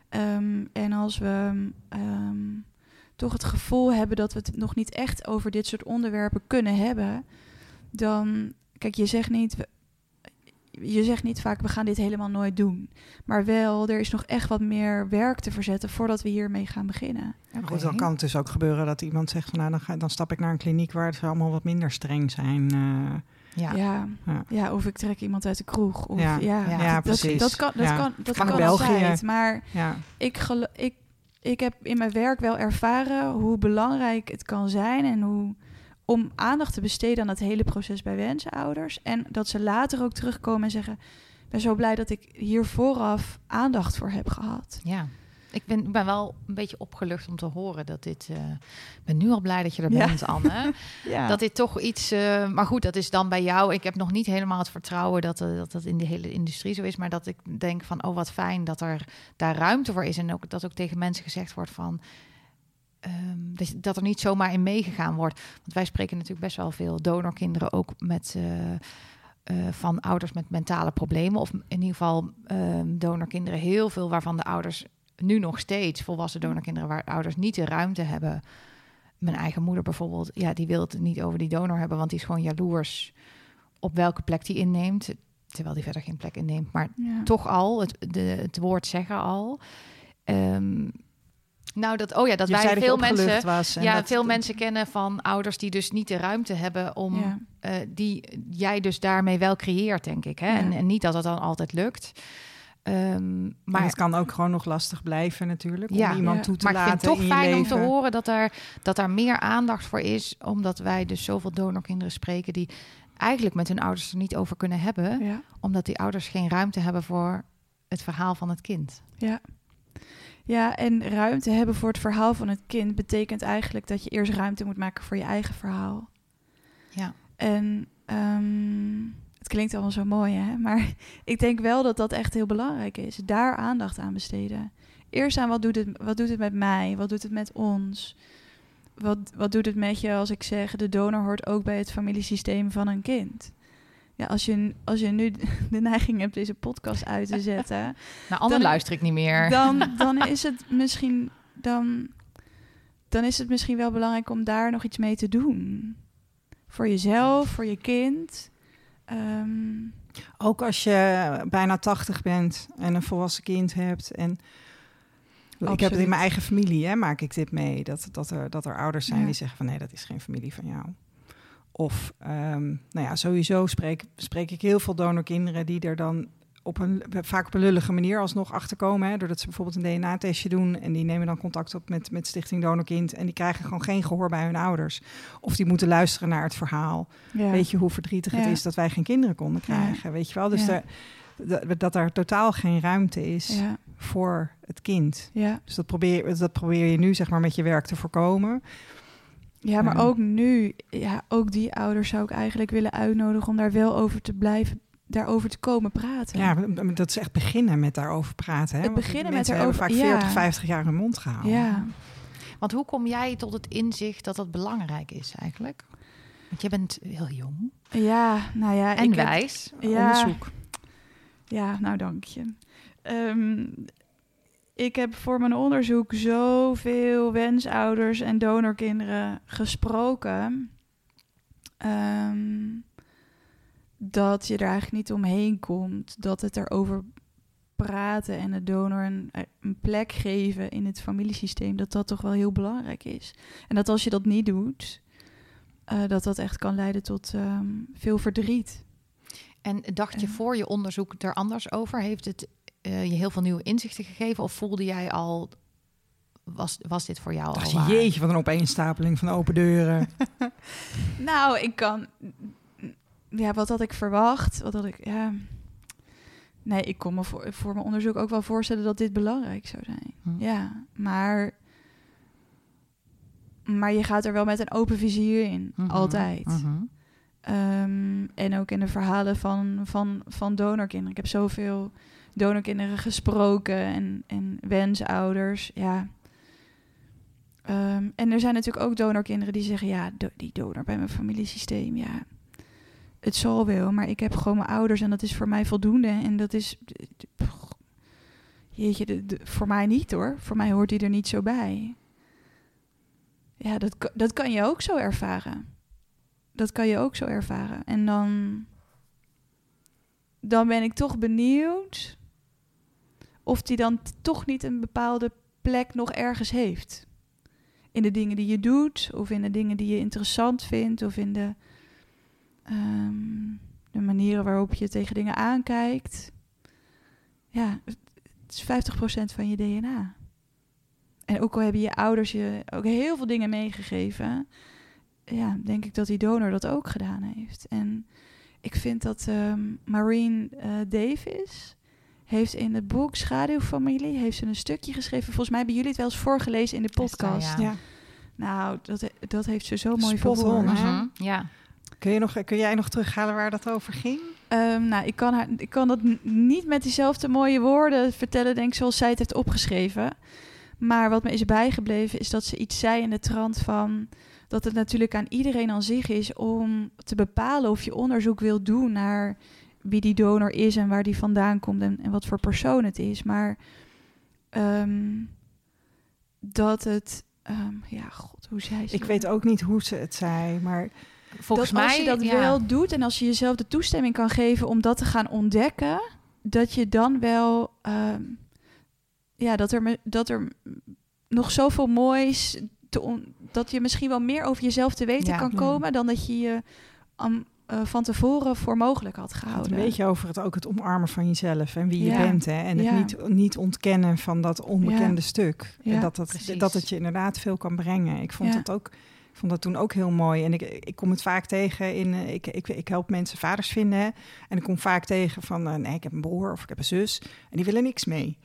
Ehm, en als we ehm, toch het gevoel hebben dat we het nog niet echt over dit soort onderwerpen kunnen hebben, dan, kijk, je zegt niet, je zegt niet vaak, we gaan dit helemaal nooit doen. Maar wel, er is nog echt wat meer werk te verzetten voordat we hiermee gaan beginnen. Goed, dan kan het dus ook gebeuren dat iemand zegt van nou, dan, ga, dan stap ik naar een kliniek waar ze allemaal wat minder streng zijn. eh. Ja. Ja. Ja. Ja, of ik trek iemand uit de kroeg. Of, ja, Ja. ja, Ja, dat, precies. Dat kan, dat Ja. kan, dat kan België. altijd. Maar ja. ik, gelo- ik, ik heb in mijn werk wel ervaren hoe belangrijk het kan zijn en hoe om aandacht te besteden aan het hele proces bij wensenouders. En dat ze later ook terugkomen en zeggen: Ik ben zo blij dat ik hier vooraf aandacht voor heb gehad. Ja. Ik ben, ben wel een beetje opgelucht om te horen dat dit... eh, Ik ben nu al blij dat je er Ja. bent, Anne. *laughs* Ja, Dat dit toch iets... eh, maar goed, dat is dan bij jou. Ik heb nog niet helemaal het vertrouwen dat, eh, dat dat in de hele industrie zo is. Maar dat ik denk van, oh wat fijn dat er daar ruimte voor is. En ook, dat ook tegen mensen gezegd wordt van... ehm, dat, dat er niet zomaar in meegegaan wordt. Want wij spreken natuurlijk best wel veel donorkinderen ook met... eh, eh, van ouders met mentale problemen. Of in ieder geval ehm, donorkinderen. Heel veel waarvan de ouders nu nog steeds... volwassen donorkinderen waar ouders niet de ruimte hebben... Mijn eigen moeder bijvoorbeeld, ja, die wil het niet over die donor hebben, want die is gewoon jaloers op welke plek die inneemt. Terwijl die verder geen plek inneemt. Maar ja. toch al, het, de, het woord zeggen al. Ehm, nou, dat, oh ja, dat Je wij zei dat je veel mensen, was. ja, dat- veel mensen kennen van ouders die dus niet de ruimte hebben om Ja. eh, die jij dus daarmee wel creëert, denk ik. Hè? Ja. En, en niet dat het dan altijd lukt. Ehm, Maar maar het kan ook gewoon nog lastig blijven natuurlijk. Ja. om iemand Ja. toe te maar ik laten vind het toch fijn om te horen dat er, dat daar meer aandacht voor is. Omdat wij dus zoveel donorkinderen spreken die eigenlijk met hun ouders er niet over kunnen hebben. Ja. Omdat die ouders geen ruimte hebben voor het verhaal van het kind. Ja. Ja, en ruimte hebben voor het verhaal van het kind betekent eigenlijk dat je eerst ruimte moet maken voor je eigen verhaal. Ja. En ehm, het klinkt allemaal zo mooi, hè? Maar *laughs* ik denk wel dat dat echt heel belangrijk is. Daar aandacht aan besteden. Eerst aan wat doet het, wat doet het met mij? Wat doet het met ons? Wat, wat doet het met je als ik zeg... de donor hoort ook bij het familiesysteem van een kind? Ja, als je, als je nu *laughs* de neiging hebt deze podcast uit te *laughs* zetten... Nou, anderen Dan- luister ik niet meer. dan, dan *laughs* is het misschien dan, dan is het misschien wel belangrijk om daar nog iets mee te doen. Voor jezelf, voor je kind. Ehm, Ook als je bijna 80 bent en een volwassen kind hebt. En Ik heb het in mijn eigen familie, hè, maak ik dit mee. Dat, dat, er, dat er ouders zijn Ja. die zeggen van nee, dat is geen familie van jou. Of, ehm, nou ja, sowieso spreek, spreek ik heel veel donorkinderen die er dan op een, vaak op een lullige manier alsnog achterkomen. Hè, doordat ze bijvoorbeeld een DNA-testje doen en die nemen dan contact op met, met Stichting Donorkind. En die krijgen gewoon geen gehoor bij hun ouders. Of die moeten luisteren naar het verhaal. Ja. Weet je hoe verdrietig het is dat wij geen kinderen konden Ja. krijgen? Weet je wel? Dus dat, er totaal geen ruimte is voor het kind. Dus dat probeer, dat probeer je nu zeg maar met je werk te voorkomen. Ja, maar ook nu, ja, ook die ouders zou ik eigenlijk willen uitnodigen om daar wel over te blijven, daarover te komen praten. Ja, dat is echt beginnen met daarover praten. Hè? Het Want beginnen met hebben erover- vaak 40, ja. 50 jaar hun mond gehouden. ja. Want hoe kom jij tot het inzicht dat dat belangrijk is eigenlijk? Want je bent heel jong Ja, nou ja. en ik heb- wijs. Ja. Onderzoek. Ja, nou dank je. Ehm, ik heb voor mijn onderzoek zoveel wensouders en donorkinderen gesproken. ehm, dat je er eigenlijk niet omheen komt. Dat het erover praten en de donor een, een plek geven in het familiesysteem, dat dat toch wel heel belangrijk is. En dat als je dat niet doet, eh, dat dat echt kan leiden tot ehm, veel verdriet. En dacht je voor je onderzoek er anders over? Heeft het eh, je heel veel nieuwe inzichten gegeven? Of voelde jij al, was, was dit voor jou Dacht al je, waar? jeetje, wat een opeenstapeling van open deuren. *laughs* Nou, ik kan. Ja, wat had ik verwacht? Wat had ik. Ja. Nee, ik kon me voor, voor mijn onderzoek ook wel voorstellen dat dit belangrijk zou zijn. Hm. Ja, maar. Maar je gaat er wel met een open vizier in. Mhm, Altijd. mhm. Ehm, en ook in de verhalen van, van, van donorkinderen. Ik heb zoveel donorkinderen gesproken en, en wensouders. Ja. Ehm, en er zijn natuurlijk ook donorkinderen die zeggen: ja, die donor bij mijn familiesysteem, ja, het zal wel, maar ik heb gewoon mijn ouders en dat is voor mij voldoende. En dat is, jeetje, de, voor mij niet hoor. Voor mij hoort die er niet zo bij. Ja, dat, dat kan je ook zo ervaren dat kan je ook zo ervaren. En dan, dan ben ik toch benieuwd of die dan toch niet een bepaalde plek nog ergens heeft. In de dingen die je doet, of in de dingen die je interessant vindt, of in de, ehm, de manieren waarop je tegen dingen aankijkt. Ja, het is 50% van je DNA. En ook al hebben je ouders je ook heel veel dingen meegegeven, ja, denk ik dat die donor dat ook gedaan heeft. En ik vind dat ehm Maureen eh, Davis heeft in het boek Schaduwfamilie heeft ze een stukje geschreven. Volgens mij hebben jullie het wel eens voorgelezen in de podcast. Ja. Ja. Nou, dat, dat heeft ze zo mooi verwoord. Mhm, Ja. Kun, je nog, kun jij nog terughalen waar dat over ging? Ehm, nou, ik kan, haar, ik kan dat n- niet met diezelfde mooie woorden vertellen, denk ik, zoals zij het heeft opgeschreven. Maar wat me is bijgebleven is dat ze iets zei in de trant van dat het natuurlijk aan iedereen aan zich is om te bepalen of je onderzoek wil doen naar wie die donor is en waar die vandaan komt en, en wat voor persoon het is. Maar ehm, dat het, ehm, ja, god, hoe zei ze Ik weet ook niet hoe ze het zei, maar Volgens dat mij als je dat ja. wel doet en als je jezelf de toestemming kan geven om dat te gaan ontdekken, dat je dan wel, ehm, ja, dat er, me- dat er nog zoveel moois, te on- dat je misschien wel meer over jezelf te weten Ja. kan Ja. komen dan dat je je am- eh, van tevoren voor mogelijk had gehouden. een beetje over het, ook het omarmen van jezelf en wie je bent. Hè? En Ja. het niet, niet ontkennen van dat onbekende stuk. En dat het, precies. dat het je inderdaad veel kan brengen. Ik vond het ook... Ik vond dat toen ook heel mooi. En ik, ik kom het vaak tegen in... eh, Ik, ik, ik help mensen vaders vinden. hè. En ik kom vaak tegen van... eh, nee, ik heb een broer of ik heb een zus. En die willen niks mee.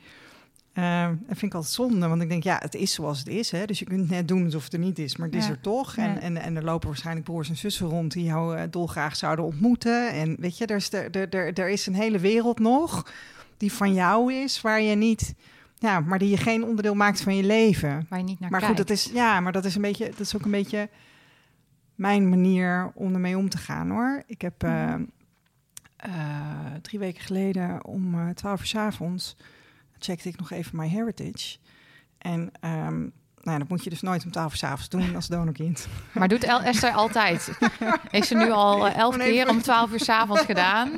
Eh, dat vind ik altijd zonde. Want ik denk, ja, het is zoals het is. Hè? Dus je kunt net doen alsof het er niet is. Maar het is er toch. Ja. En, en, en er lopen waarschijnlijk broers en zussen rond... die jou eh, dolgraag zouden ontmoeten. En weet je, er is, er, er, er, er is een hele wereld nog... die van jou is, waar je niet... Ja, maar die je geen onderdeel maakt van je leven. Waar je niet naar Maar kijkt. goed, dat is, ja, maar dat is, een beetje, dat is ook een beetje mijn manier om ermee om te gaan hoor. Ik heb Mhm. eh, drie weken geleden om eh 12 uur 's avonds checkte ik nog even My Heritage. En ehm, nou ja, dat moet je dus nooit om 12 uur 's avonds doen als donorkind. *laughs* Maar doet El Esther altijd? *laughs* Heeft ze nu al eh, elf nee, keer om twaalf uur s'avonds gedaan?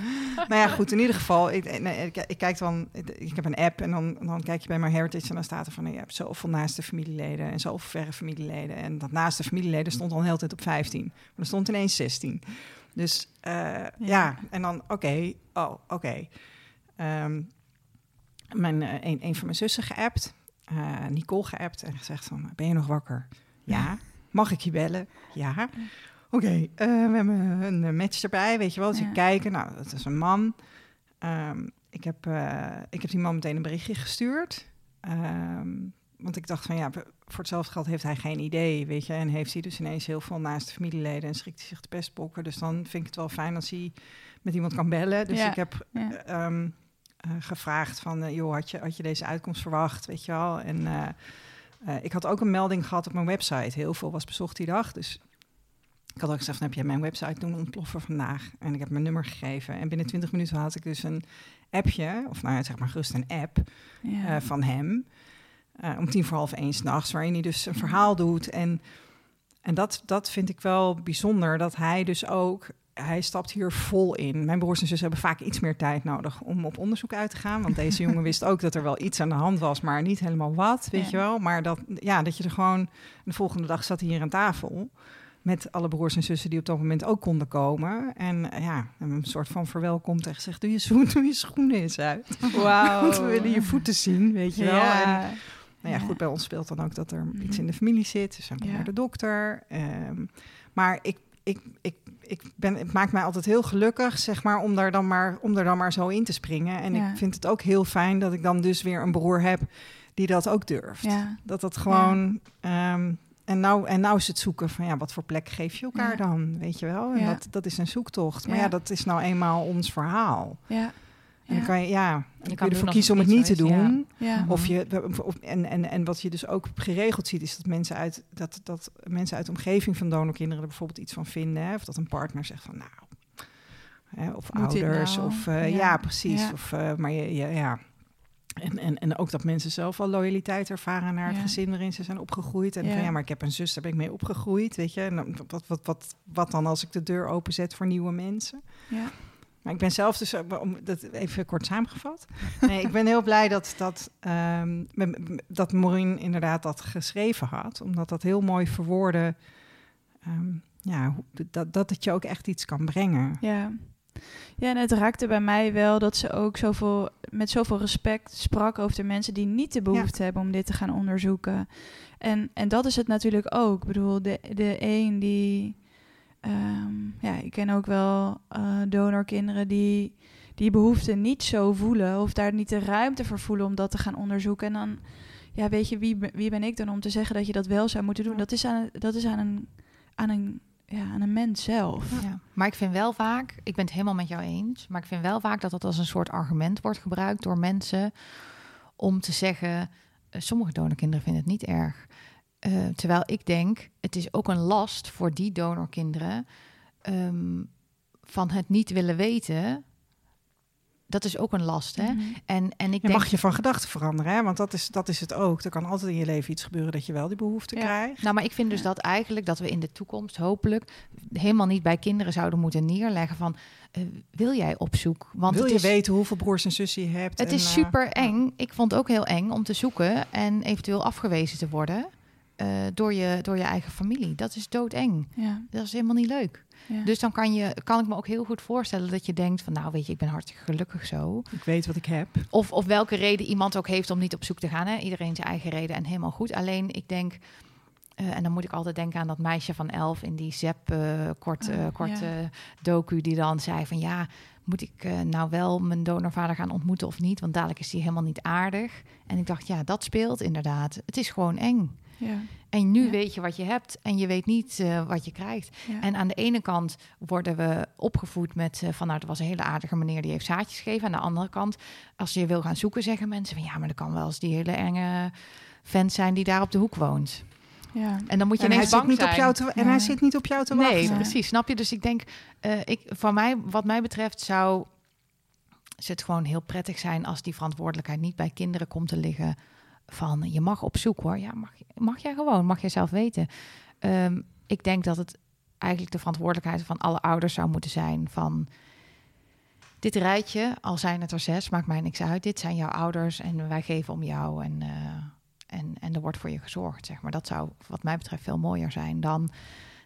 *laughs* nou ja, goed, in ieder geval, ik, nee, ik, ik, kijk dan, ik heb een app en dan, dan kijk je bij mijn heritage en dan staat er van, je hebt zoveel naaste familieleden en zoveel verre familieleden. En dat naaste familieleden stond al een hele tijd op 15, maar er stond ineens 16. Dus uh, ja. en dan, oké, oh, oké. Ehm, mijn, uh, een, een van mijn zussen geappt, uh, Nicole geappt en gezegd van, ben je nog wakker? Ja. Mag ik je bellen? Ja. Oké, okay, uh, we hebben een match erbij, weet je wel. Dus ja. ik kijken, nou, dat is een man. Um, ik, heb, uh, ik heb die man meteen een berichtje gestuurd. Um, want ik dacht van, ja, voor hetzelfde geld heeft hij geen idee, weet je. En heeft hij dus ineens heel veel naast familieleden en schrikt hij zich de pestbokken. Dus dan vind ik het wel fijn als hij met iemand kan bellen. Dus ja. ik heb ja. um, uh, gevraagd van, joh, had je, had je deze uitkomst verwacht, weet je wel. En uh, ik had ook een melding gehad op mijn website. Heel veel was bezocht die dag, dus ik had ook gezegd, heb je mijn website doen ontploffen vandaag? En ik heb mijn nummer gegeven. En binnen 20 minuten had ik dus een appje, of nou ja, zeg maar gerust een app ja. uh, van hem. Uh, om tien voor half één s'nachts, waarin hij dus een verhaal doet. En, en dat, dat vind ik wel bijzonder, dat hij dus ook... Hij stapt hier vol in. Mijn broers en zussen hebben vaak iets meer tijd nodig om op onderzoek uit te gaan. Want deze jongen wist ook dat er wel iets aan de hand was, maar niet helemaal wat, weet ja. je wel. Maar dat, ja, dat je er gewoon... De volgende dag zat hij hier aan tafel met alle broers en zussen die op dat moment ook konden komen. En ja, een soort van verwelkomd en gezegd, doe je, zo, *laughs* doe je schoenen eens uit. Wauw. Want we willen je voeten zien, weet je wel. Ja. En, nou ja, goed, bij ons speelt dan ook dat er iets in de familie zit. Dus ja. naar de dokter. Um, maar ik, ik, ik, ik ben, het maakt mij altijd heel gelukkig, zeg maar, om daar dan maar, om er dan maar zo in te springen. En ja. ik vind het ook heel fijn dat ik dan dus weer een broer heb die dat ook durft. Ja. Dat dat gewoon... Um, en nou, en nou is het zoeken van ja, wat voor plek geef je elkaar dan, weet je wel? En dat, dat is een zoektocht. Maar ja. ja. dat is nou eenmaal ons verhaal. Ja. En dan kan je, ja, je kan ervoor kiezen om het niet te doen. Of je, of, en, en, en wat je dus ook geregeld ziet, is dat mensen uit, dat, dat mensen uit de omgeving van donorkinderen er bijvoorbeeld iets van vinden. Hè? Of dat een partner zegt van nou, hè, of Moet ouders, nou? of uh, ja. precies. Of, uh, maar je, je, ja, en, en, en ook dat mensen zelf al loyaliteit ervaren naar het ja. gezin waarin ze zijn opgegroeid. En ja. van ja, maar ik heb een zus, daar ben ik mee opgegroeid, weet je. En wat, wat, wat, wat dan als ik de deur openzet voor nieuwe mensen? Ja. Maar ik ben zelf dus, om dat even kort samengevat. Nee, ik ben heel blij dat, dat, um, dat Maureen inderdaad dat geschreven had. Omdat dat heel mooi verwoordde, um, ja, dat, dat het je ook echt iets kan brengen. Ja. Ja, en het raakte bij mij wel dat ze ook zoveel, met zoveel respect sprak over de mensen die niet de behoefte ja. hebben om dit te gaan onderzoeken. En, en dat is het natuurlijk ook. Ik bedoel, de, de een die. Um, ja, ik ken ook wel uh, donorkinderen die die behoefte niet zo voelen of daar niet de ruimte voor voelen om dat te gaan onderzoeken. En dan, ja, weet je, wie, wie ben ik dan om te zeggen dat je dat wel zou moeten doen? Dat is aan, dat is aan een, aan een ja, aan een mens zelf. Ja. Maar ik vind wel vaak, ik ben het helemaal met jou eens, maar ik vind wel vaak dat dat als een soort argument wordt gebruikt door mensen om te zeggen, uh, sommige donorkinderen vinden het niet erg. Uh, terwijl ik denk, het is ook een last voor die donorkinderen um, van het niet willen weten dat is ook een last. Hè? Mm-hmm. En, en ik je denk... mag je van gedachten veranderen, hè? want dat is, dat is het ook. Er kan altijd in je leven iets gebeuren dat je wel die behoefte ja. krijgt. Nou, maar ik vind dus dat eigenlijk dat we in de toekomst hopelijk helemaal niet bij kinderen zouden moeten neerleggen van uh, wil jij op zoek? Want wil je is, weten hoeveel broers en zussen je hebt? Het en, is super eng. Ik vond het ook heel eng om te zoeken en eventueel afgewezen te worden. Uh, door, je, door je eigen familie. Dat is doodeng. Ja. Dat is helemaal niet leuk. Ja. Dus dan kan, je, kan ik me ook heel goed voorstellen dat je denkt van nou weet je, ik ben hartstikke gelukkig zo. Ik weet wat ik heb. Of, of welke reden iemand ook heeft om niet op zoek te gaan. Hè? Iedereen zijn eigen reden en helemaal goed. Alleen ik denk, uh, en dan moet ik altijd denken aan dat meisje van elf in die Zep uh, kort, uh, korte ja. docu die dan zei van ja, moet ik nou wel mijn donorvader gaan ontmoeten of niet? Want dadelijk is hij helemaal niet aardig. En ik dacht ja, dat speelt inderdaad. Het is gewoon eng. Ja. En nu ja. weet je wat je hebt en je weet niet uh, wat je krijgt. Ja. En aan de ene kant worden we opgevoed met uh, van nou, er was een hele aardige meneer die heeft zaadjes gegeven. Aan de andere kant, als je wil gaan zoeken, zeggen mensen van ja, maar dat kan wel eens die hele enge vent zijn die daar op de hoek woont. Ja. En dan moet je en ineens hij bang zit niet zijn. Op jou te, en hij zit niet op jou te nee, wachten. Nee, precies. Snap je? Dus ik denk, uh, ik, voor mij, wat mij betreft, zou het gewoon heel prettig zijn als die verantwoordelijkheid niet bij kinderen komt te liggen van je mag op zoek hoor. Ja, mag, mag jij gewoon, mag jij zelf weten. Um, ik denk dat het eigenlijk de verantwoordelijkheid van alle ouders zou moeten zijn van dit rijtje, al zijn het er zes, maakt mij niks uit. Dit zijn jouw ouders en wij geven om jou en, eh, en, en er wordt voor je gezorgd, zeg maar. Dat zou wat mij betreft veel mooier zijn dan...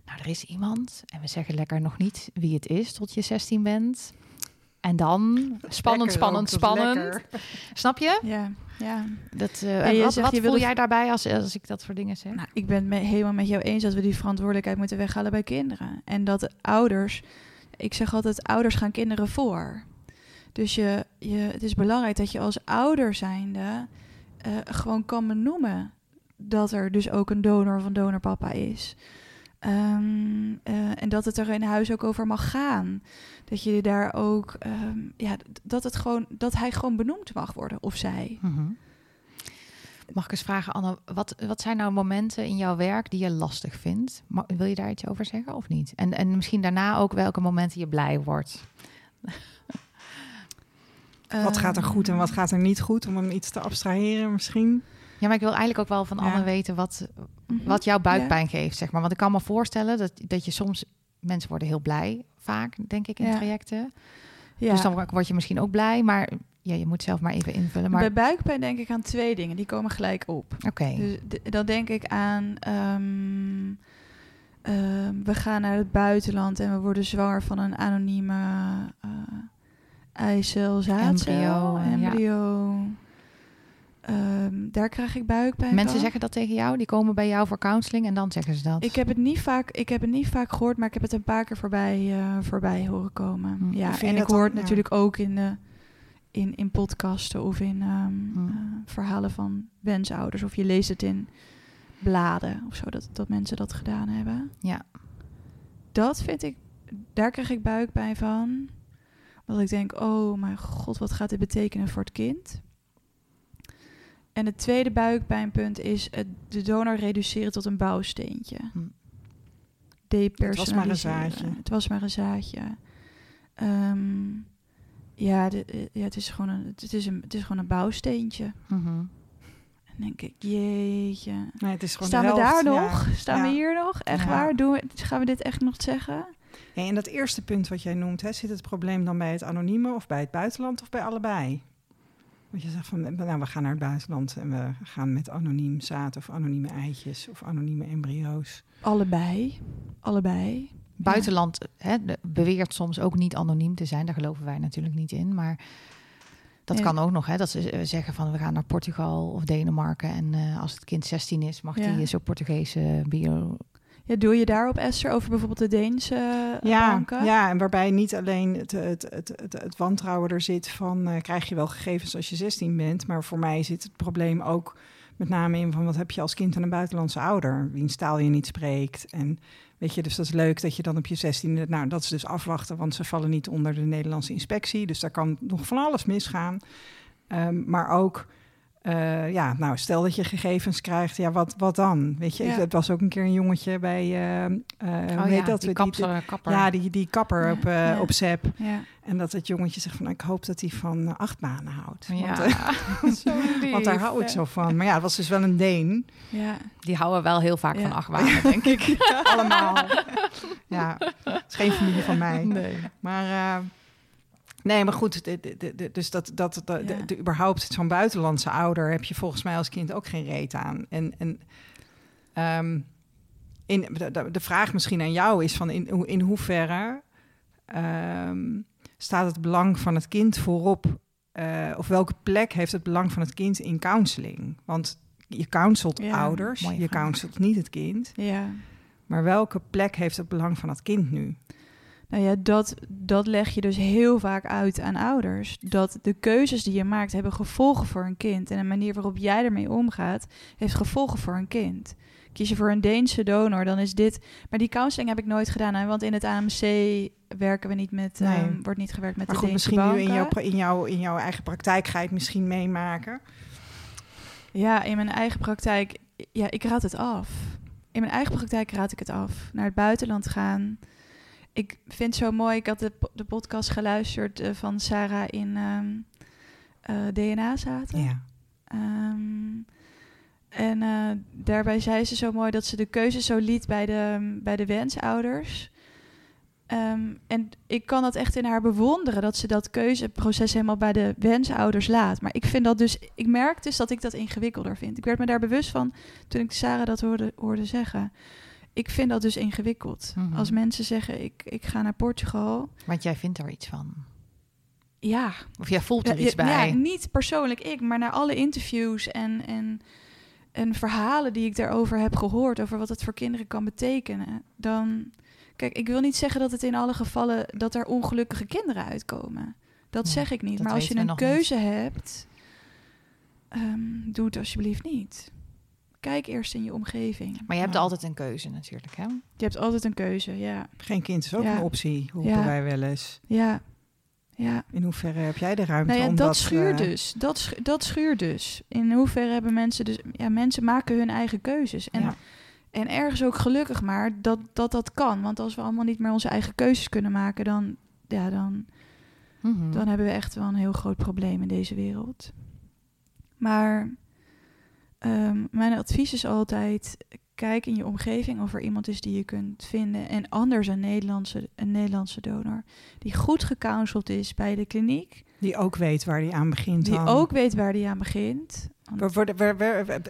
Nou, er is iemand en we zeggen lekker nog niet wie het is tot je 16 bent. En dan spannend, Lekker spannend, spannend. lekker. Snap je? Ja, ja. Dat, eh, je wat zegt, wat je voel jij daarbij als, als ik dat soort dingen zeg? Nou, ik ben het me- helemaal met jou eens dat we die verantwoordelijkheid moeten weghalen bij kinderen. En dat de ouders, ik zeg altijd, ouders gaan kinderen voor. Dus je, je, het is belangrijk dat je als ouder zijnde eh, gewoon kan benoemen dat er dus ook een donor of een donorpapa is. Ehm, eh, en dat het er in huis ook over mag gaan. Dat je daar ook, ehm, ja, dat, het gewoon, dat hij gewoon benoemd mag worden of zij. Mhm. Mag ik eens vragen, Anne, wat, wat zijn nou momenten in jouw werk die je lastig vindt? Ma- Wil je daar iets over zeggen of niet? En, en misschien daarna ook welke momenten je blij wordt. *laughs* Wat gaat er goed en wat gaat er niet goed? Om hem iets te abstraheren misschien. Ja, maar ik wil eigenlijk ook wel van Ja. Anne weten wat, mhm. wat jouw buikpijn geeft, zeg maar. Want ik kan me voorstellen dat, dat je soms... Mensen worden heel blij, vaak, denk ik, in Ja. trajecten. Ja. Dus dan word je misschien ook blij, maar ja, je moet zelf maar even invullen. Maar Bij buikpijn denk ik aan twee dingen, die komen gelijk op. oké, Dus dan denk ik aan, ehm, ehm, we gaan naar het buitenland en we worden zwanger van een anonieme eh eicel, zaadcel, Embryo, ja. Ehm, daar krijg ik buikpijn mensen van. zeggen dat tegen jou, die komen bij jou voor counseling en dan zeggen ze dat. Ik heb het niet vaak, ik heb het niet vaak gehoord, maar ik heb het een paar keer voorbij, eh, voorbij horen komen. Hm. Ja, en ik hoor het ja. natuurlijk ook in, de, in, in podcasten of in ehm, Hm. eh, verhalen van wensouders. Of je leest het in bladen of zo, dat, dat mensen dat gedaan hebben. Ja. Dat vind ik, daar krijg ik buikpijn van. Dat ik denk, oh mijn god, wat gaat dit betekenen voor het kind? En het tweede buikpijnpunt is het, de donor reduceren tot een bouwsteentje. Hm. Depersonaliseren. Het was maar een zaadje. Het was maar een zaadje. Ehm, ja, de, eh, ja het, is gewoon een, het, is een, het is gewoon een bouwsteentje. Mhm. En denk ik, jeetje. Nee, het is gewoon Staan we helft, daar ja. nog? Staan we hier nog? Echt Ja. waar? Doen we, gaan we dit echt nog zeggen? En dat eerste punt wat jij noemt, hè, zit het probleem dan bij het anonieme of bij het buitenland of bij allebei? Want je zegt van, nou, we gaan naar het buitenland en we gaan met anoniem zaad of anonieme eitjes of anonieme embryo's. Allebei. Allebei. Buitenland hè, beweert soms ook niet anoniem te zijn. Daar geloven wij natuurlijk niet in. Maar dat kan ook nog. Hè, dat ze eh, zeggen van we gaan naar Portugal of Denemarken. En eh, als het kind 16 is, mag Ja. die zo'n Portugese bio... Ja, doe je daarop, Esther, over bijvoorbeeld de Deense eh, Ja, banken? ja, en waarbij niet alleen het, het, het, het, het wantrouwen er zit van eh, krijg je wel gegevens als je 16 bent, maar voor mij zit het probleem ook met name in van wat heb je als kind aan een buitenlandse ouder, wiens taal je niet spreekt. En weet je, dus dat is leuk dat je dan op je 16, nou dat is dus afwachten, want ze vallen niet onder de Nederlandse inspectie, dus daar kan nog van alles misgaan. Ehm, maar ook eh, ja, nou, stel dat je gegevens krijgt, ja, wat, wat dan? Weet je, Ja. het was ook een keer een jongetje bij, eh, eh, hoe oh heet ja, dat? die Die- kapper. ja, die, die kapper Ja, op, ja. op ZEP. Ja. En dat het jongetje zegt van, ik hoop dat hij van acht banen houdt. Ja, Want, *laughs* zo lief. want daar hou ik zo van. Maar ja, het was dus wel een Deen. ja. Die houden wel heel vaak Ja. van achtbanen, denk ik. *laughs* Allemaal. ja, het is geen familie van mij. Nee. Maar... Nee, maar goed, de, de, dus dat, dat, Ja. überhaupt zo'n buitenlandse ouder heb je volgens mij als kind ook geen reet aan. En, en ehm, in, de, vraag misschien aan jou is van in, in hoeverre ehm, staat het belang van het kind voorop? eh, of welke plek heeft het belang van het kind in counseling? Want je counselt Ja, ouders, je vraag. counselt niet het kind. ja. Maar welke plek heeft het belang van het kind nu? Nou ja, dat, dat leg je dus heel vaak uit aan ouders. Dat de keuzes die je maakt hebben gevolgen voor een kind. En de manier waarop jij ermee omgaat, heeft gevolgen voor een kind. Kies je voor een Deense donor, dan is dit... Maar die counseling heb ik nooit gedaan, hè, want in het AMC werken we niet met... Nee. ehm, wordt niet gewerkt met Maar de goed, Deense misschien nu banken. in jouw, in, jouw, in jouw eigen praktijk ga je het misschien meemaken. Ja, in mijn eigen praktijk, ja, ik raad het af. In mijn eigen praktijk raad ik het af. Naar het buitenland gaan. Ik vind het zo mooi, ik had de, de podcast geluisterd eh, van Sarah in ehm, eh, DNA zaten. Ja. Ehm, en eh, daarbij zei ze zo mooi dat ze de keuze zo liet bij de, bij de wensouders. ehm, en ik kan dat echt in haar bewonderen, dat ze dat keuzeproces helemaal bij de wensouders laat. Maar ik vind dat dus, ik merk dus dat ik dat ingewikkelder vind. Ik werd me daar bewust van toen ik Sarah dat hoorde, hoorde zeggen. Ik vind dat dus ingewikkeld. Mhm. Als mensen zeggen, ik, ik ga naar Portugal. Want jij vindt er iets van. Ja, Of jij voelt er iets ja, bij. Ja, niet persoonlijk ik, maar naar alle interviews en, en, en verhalen die ik daarover heb gehoord, over wat het voor kinderen kan betekenen, dan. Kijk, ik wil niet zeggen dat het in alle gevallen dat er ongelukkige kinderen uitkomen. Dat Ja, zeg ik niet. Maar als je een keuze hebt, ehm, doe het alsjeblieft niet. Kijk eerst in je omgeving. Maar je hebt Ja. altijd een keuze natuurlijk, hè? Je hebt altijd een keuze, ja. Geen kind is ook Ja. een optie, roepen Ja. wij wel eens. Ja, ja. In hoeverre heb jij de ruimte Nou ja, om dat, dat... schuurt eh, dus. Dat, schu- dat schuurt dus. In hoeverre hebben mensen dus... Ja, mensen maken hun eigen keuzes. En, Ja. en ergens ook gelukkig maar dat, dat dat kan. Want als we allemaal niet meer onze eigen keuzes kunnen maken... dan, ja, dan, Mhm. dan hebben we echt wel een heel groot probleem in deze wereld. Maar ehm, mijn advies is altijd... kijk in je omgeving of er iemand is die je kunt vinden. En anders een Nederlandse, een Nederlandse donor... die goed gecounseld is bij de kliniek... Die ook weet waar die aan begint. Die dan. ook weet waar die aan begint. Waar- Worden,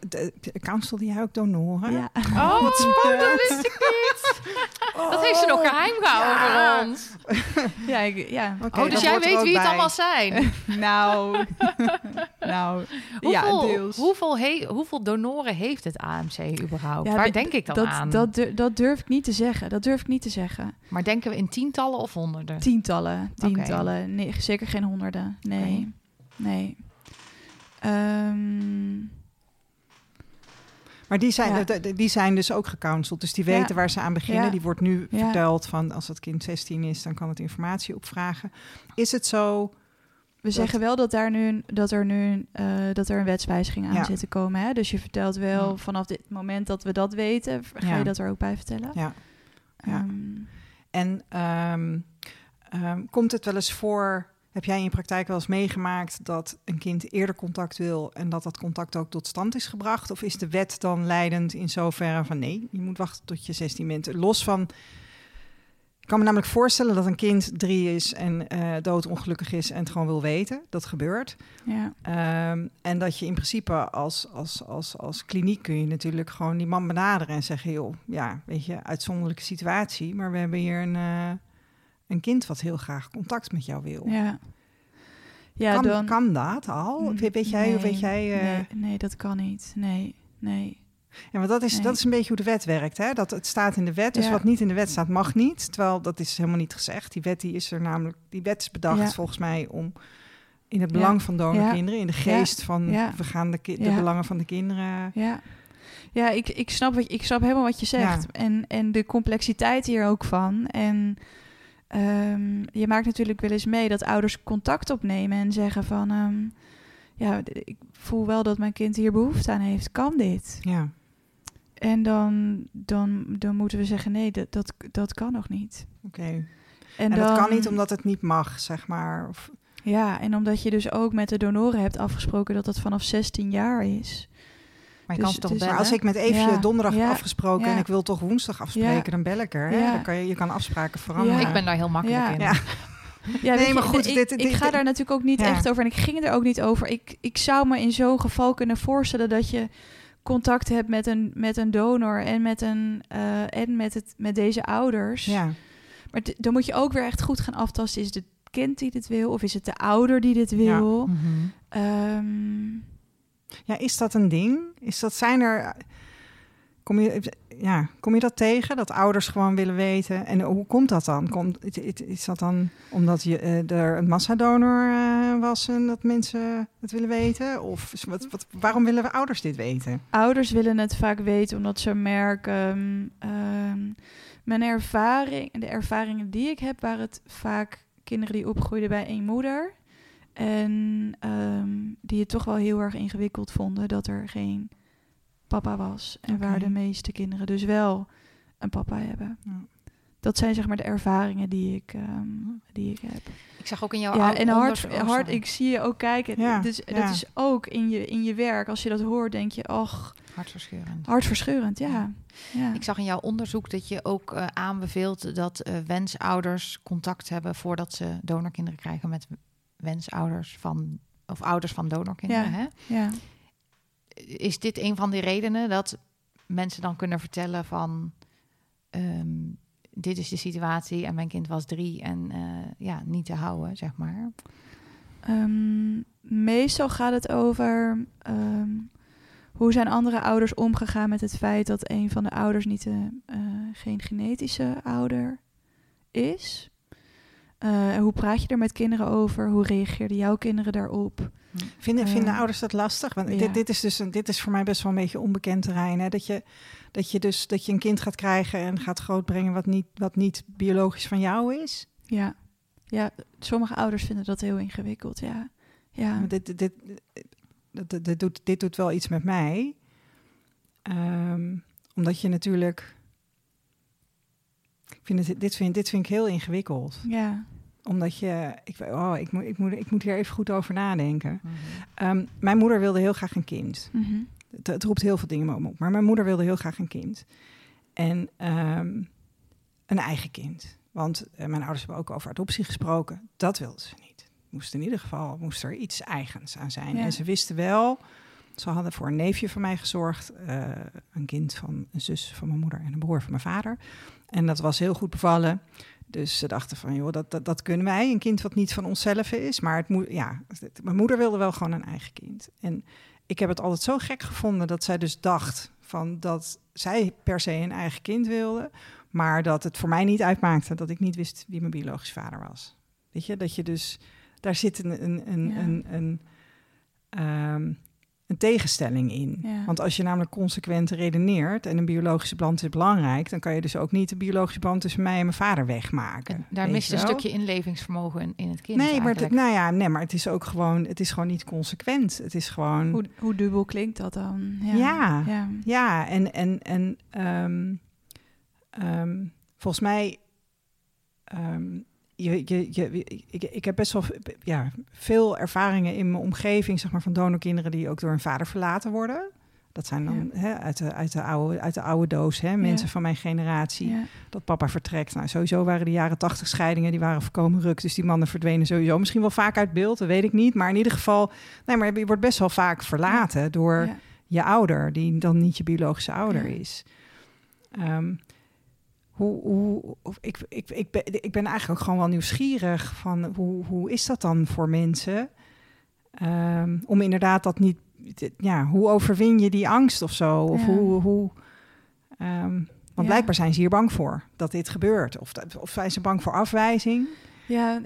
de- de- counsel die jij ook donoren? ja. *laughs* Oh, wat spannend, dat wist ik niet. *laughs* Dat heeft ze nog geheim gehouden Ja. voor ons. *laughs* ja, ik, ja. Oh, dus jij weet wie het allemaal zijn. Nou, nou, ja, Hoeveel, deels. hoeveel, he- hoeveel donoren heeft het AMC überhaupt? Ja, Waar denk ik dan dat, aan? Dat, dur- dat durf ik niet te zeggen. Dat durf ik niet te zeggen. Maar denken we in tientallen of honderden? Tientallen, tientallen. Nee, zeker geen honderden. Nee, nee. Ehm, Maar die zijn, Ja. die zijn dus ook gecounseld. Dus die weten Ja. waar ze aan beginnen. Ja. Die wordt nu verteld van als het kind 16 is, dan kan het informatie opvragen. Is het zo? we zeggen wel dat, daar nu, dat, er nu eh, dat er een wetswijziging aan zit te komen. Hè? Dus je vertelt wel vanaf dit moment dat we dat weten, ga je dat er ook bij vertellen. Ja. Ja. Ehm, En ehm, komt het wel eens voor? Heb jij in je praktijk wel eens meegemaakt dat een kind eerder contact wil en dat dat contact ook tot stand is gebracht? Of is de wet dan leidend in zoverre van nee, je moet wachten tot je 16 bent? Los van. Ik kan me namelijk voorstellen dat een kind drie is en eh doodongelukkig is en het gewoon wil weten. Dat gebeurt. ja. Ehm, en dat je in principe als, als, als, als kliniek kun je natuurlijk gewoon die man benaderen en zeggen: joh, ja, weet je, uitzonderlijke situatie, maar we hebben hier een, eh, een kind wat heel graag contact met jou wil. Ja. Ja, kan, dan... kan dat al? Mm, weet, jij, of weet nee, jij? eh, nee, nee, dat kan niet. Nee, nee. Ja, want dat is, Nee. dat is een beetje hoe de wet werkt. Hè? Dat het staat in de wet, dus Ja. wat niet in de wet staat, mag niet. Terwijl dat is helemaal niet gezegd. Die wet die is er namelijk, die wet is bedacht Ja. volgens mij om in het Ja. belang van donorkinderen, in de geest van Ja. we gaan de, de Ja. belangen van de kinderen. Ja, ja ik, ik, snap wat, ik snap helemaal wat je zegt. En, en de complexiteit hier ook van. En ehm, je maakt natuurlijk wel eens mee dat ouders contact opnemen en zeggen van... ehm, ja, ik voel wel dat mijn kind hier behoefte aan heeft. Kan dit? Ja. En dan, dan, dan moeten we zeggen, nee, dat, dat, dat kan nog niet. Oké. En, En, dan, dat kan niet omdat het niet mag, zeg maar. Of, Ja, en omdat je dus ook met de donoren hebt afgesproken dat dat vanaf 16 jaar is. Maar je Dus kan ze toch maar als ik met Eefje Ja, donderdag ja, heb afgesproken en ja. ik wil toch woensdag afspreken, Ja. dan bel ik er. Hè? Ja. Dan kan je, je kan afspraken veranderen. Ja. Ik ben daar heel makkelijk Ja. in. Ja. *laughs* Ja, Nee, maar goed, ik, dit- ik ga dit- daar natuurlijk ook niet Ja. echt over en ik ging er ook niet over. Ik, ik zou me in zo'n geval kunnen voorstellen dat je contact hebt met een, met een donor en met, een, eh, en met, het, met deze ouders. Ja. Maar dan moet je ook weer echt goed gaan aftasten. Is het kind die dit wil of is het de ouder die dit wil? Mhm. Ehm, ja, is dat een ding? Is dat, zijn er... Kom je, ja, kom je dat tegen, dat ouders gewoon willen weten? En hoe komt dat dan? Komt, is- dat dan omdat je, eh, er een massadonor eh, was en dat mensen het willen weten? Of wat, wat, waarom willen we ouders dit weten? Ouders willen het vaak weten omdat ze merken. ehm, mijn ervaring, de ervaringen die ik heb, waren het vaak kinderen die opgroeiden bij één moeder. En ehm, die het toch wel heel erg ingewikkeld vonden dat er geen papa was. En waar de meeste kinderen dus wel een papa hebben. Ja. dat zijn zeg maar de ervaringen die ik, ehm, die ik heb. Ik zag ook in jouw Ja, en hard, oh, hard, ik zie je ook kijken. Ja, Dus ja. dat is ook in je, in je werk. Als je dat hoort, denk je, ach, Hartverscheurend. hartverscheurend. Ja. ja. Ik zag in jouw onderzoek dat je ook eh, aanbeveelt dat eh, wensouders contact hebben voordat ze donorkinderen krijgen met wensouders van of ouders van donorkinderen. Ja. Hè? ja. Is dit een van die redenen dat mensen dan kunnen vertellen van ehm, dit is de situatie en mijn kind was drie en eh, ja, niet te houden, zeg maar. Ehm, meestal gaat het over ehm, hoe zijn andere ouders omgegaan met het feit dat een van de ouders niet de, eh, geen genetische ouder is. Eh, hoe praat je er met kinderen over? Hoe reageerden jouw kinderen daarop? Vinden, Eh, vinden ouders dat lastig? Want ja. dit, dit is dus een, dit is voor mij best wel een beetje onbekend terrein. Hè? Dat, je, dat je dus dat je een kind gaat krijgen en gaat grootbrengen wat niet, wat niet biologisch van jou is. Ja. ja, sommige ouders vinden dat heel ingewikkeld. Ja, ja. Maar Dit, dit, dit, dit, dit doet, dit doet wel iets met mij. Ehm, omdat je natuurlijk. Ik vind het, dit, vind, dit vind ik heel ingewikkeld. ja. Omdat je. Ik, oh, ik, moet, ik, moet, ik moet hier even goed over nadenken. Ehm, mijn moeder wilde heel graag een kind. Mhm. Het, het roept heel veel dingen op. Maar mijn moeder wilde heel graag een kind. En ehm, een eigen kind. Want eh, mijn ouders hebben ook over adoptie gesproken. Dat wilden ze niet. Moest in ieder geval moest er iets eigens aan zijn. Ja. En ze wisten wel. Ze hadden voor een neefje van mij gezorgd. eh, een kind van een zus van mijn moeder en een broer van mijn vader. En dat was heel goed bevallen. Dus ze dachten van, joh, dat, dat, dat kunnen wij. Een kind wat niet van onszelf is. Maar het moet, ja, het- mijn moeder wilde wel gewoon een eigen kind. En ik heb het altijd zo gek gevonden dat zij dus dacht van dat zij per se een eigen kind wilde, maar dat het voor mij niet uitmaakte dat ik niet wist wie mijn biologisch vader was. Weet je, dat je dus daar zit een, een, een, Ja. een, een, ehm, een tegenstelling in. Ja. Want als je namelijk consequent redeneert en een biologische band is belangrijk, dan kan je dus ook niet de biologische band tussen mij en mijn vader wegmaken. En daar mist je een stukje inlevingsvermogen in, in het kind. Nee, maar, het, nou ja, nee, maar het is ook gewoon, het is gewoon niet consequent. Het is gewoon. Hoe, hoe dubbel klinkt dat dan? Ja. ja. Ja, en, en, en ehm, ehm, volgens mij. ehm, je, je, je, ik, ik heb best wel ja, veel ervaringen in mijn omgeving, zeg maar, van donorkinderen die ook door hun vader verlaten worden. Dat zijn dan hè, uit, de, uit, de oude, uit de oude doos, hè, mensen Ja. van mijn generatie. Ja. Dat papa vertrekt. Nou, sowieso waren de jaren tachtig scheidingen, die waren voorkomen ruk. Dus die mannen verdwenen sowieso misschien wel vaak uit beeld, dat weet ik niet. Maar in ieder geval, nee, maar je wordt best wel vaak verlaten door je ouder, die dan niet je biologische ouder is. Ehm, hoe, hoe, ik, ik, ik, ben, ik ben eigenlijk ook gewoon wel nieuwsgierig van hoe, hoe is dat dan voor mensen? Ehm, om inderdaad dat niet, ja, hoe overwin je die angst of zo? Of Ja. hoe, hoe ehm, want Ja. blijkbaar zijn ze hier bang voor dat dit gebeurt. Of, dat- of zijn ze bang voor afwijzing? Ja,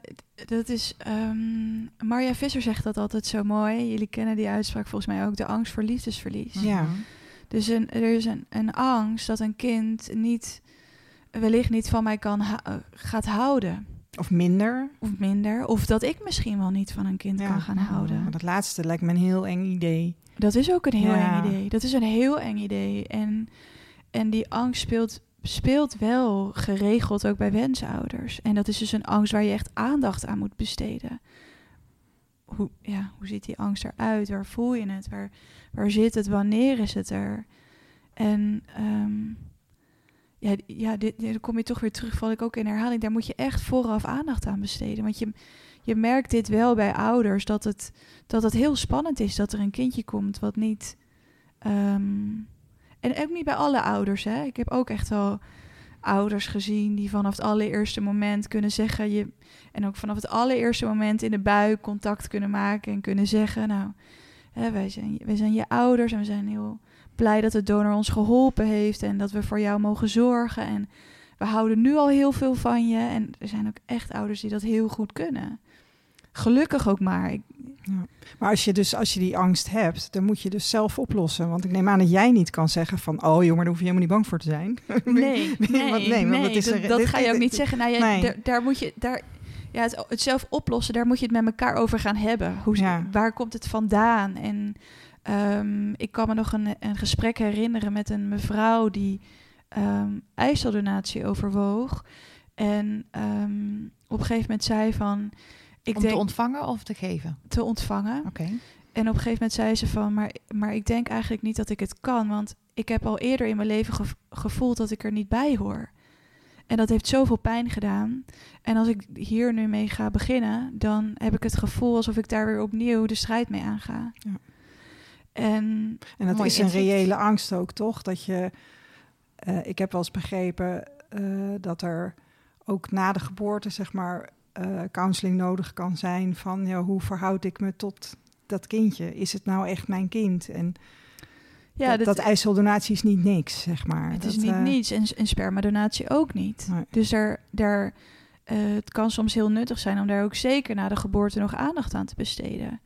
dat is. ehm Marja Visser zegt dat altijd zo mooi. Jullie kennen die uitspraak volgens mij ook: de angst voor liefdesverlies. Ja. Dus een, er is een, een angst dat een kind niet, wellicht niet van mij kan eh, gaat houden. Of minder? Of minder. Of dat ik misschien wel niet van een kind Ja. kan gaan houden. Maar dat laatste lijkt me een heel eng idee. Dat is ook een heel Ja. eng idee. Dat is een heel eng idee. En, en die angst speelt, speelt wel geregeld ook bij wensouders. En dat is dus een angst waar je echt aandacht aan moet besteden. Hoe, ja, hoe ziet die angst eruit? Waar voel je het? Waar, waar zit het? Wanneer is het er? En ehm, ja, ja dan kom je toch weer terug, val ik ook in herhaling. Daar moet je echt vooraf aandacht aan besteden. Want je, je merkt dit wel bij ouders, dat het, dat het heel spannend is dat er een kindje komt wat niet... ehm, en ook niet bij alle ouders, hè. Ik heb ook echt wel ouders gezien die vanaf het allereerste moment kunnen zeggen... Je, en ook vanaf het allereerste moment in de buik contact kunnen maken en kunnen zeggen... nou, hè, wij, zijn, wij zijn je ouders en we zijn heel blij dat de donor ons geholpen heeft... en dat we voor jou mogen zorgen en we houden nu al heel veel van je. En er zijn ook echt ouders die dat heel goed kunnen. Gelukkig ook maar. Ik, Maar als je dus als je die angst hebt, dan moet je dus zelf oplossen. Want ik neem aan dat jij niet kan zeggen van, oh maar daar hoef je helemaal niet bang voor te zijn. *laughs* nee, Want- nee, nee, want dat is dat, een- dat dit- ga je ook dit- niet zeggen. Nou ja, Nee. daar, daar moet je... Daar, ja, het, het zelf oplossen, daar moet je het met elkaar over gaan hebben. Hoe, Ja. Waar komt het vandaan? En ehm, ik kan me nog een, een gesprek herinneren met een mevrouw die ehm ijsseldonatie overwoog. En ehm, op een gegeven moment zei van... Ik Om denk te ontvangen of te geven? te ontvangen. Oké. En op een gegeven moment zei ze van, maar, maar ik denk eigenlijk niet dat ik het kan, want ik heb al eerder in mijn leven gev- gevoeld dat ik er niet bij hoor. En dat heeft zoveel pijn gedaan. En als ik hier nu mee ga beginnen, dan heb ik het gevoel alsof ik daar weer opnieuw de strijd mee aanga. Ja. En En dat is een inzicht. reële angst ook, toch? Dat je, eh, ik heb wel eens begrepen eh, dat er ook na de geboorte, zeg maar, eh, counseling nodig kan zijn van, ja, hoe verhoud ik me tot dat kindje? Is het nou echt mijn kind? En ja, dat, dat is niet niks, zeg maar. het is niet eh, niets en, en spermadonatie ook niet. Nee. Dus daar, daar, eh, het kan soms heel nuttig zijn om daar ook zeker na de geboorte nog aandacht aan te besteden.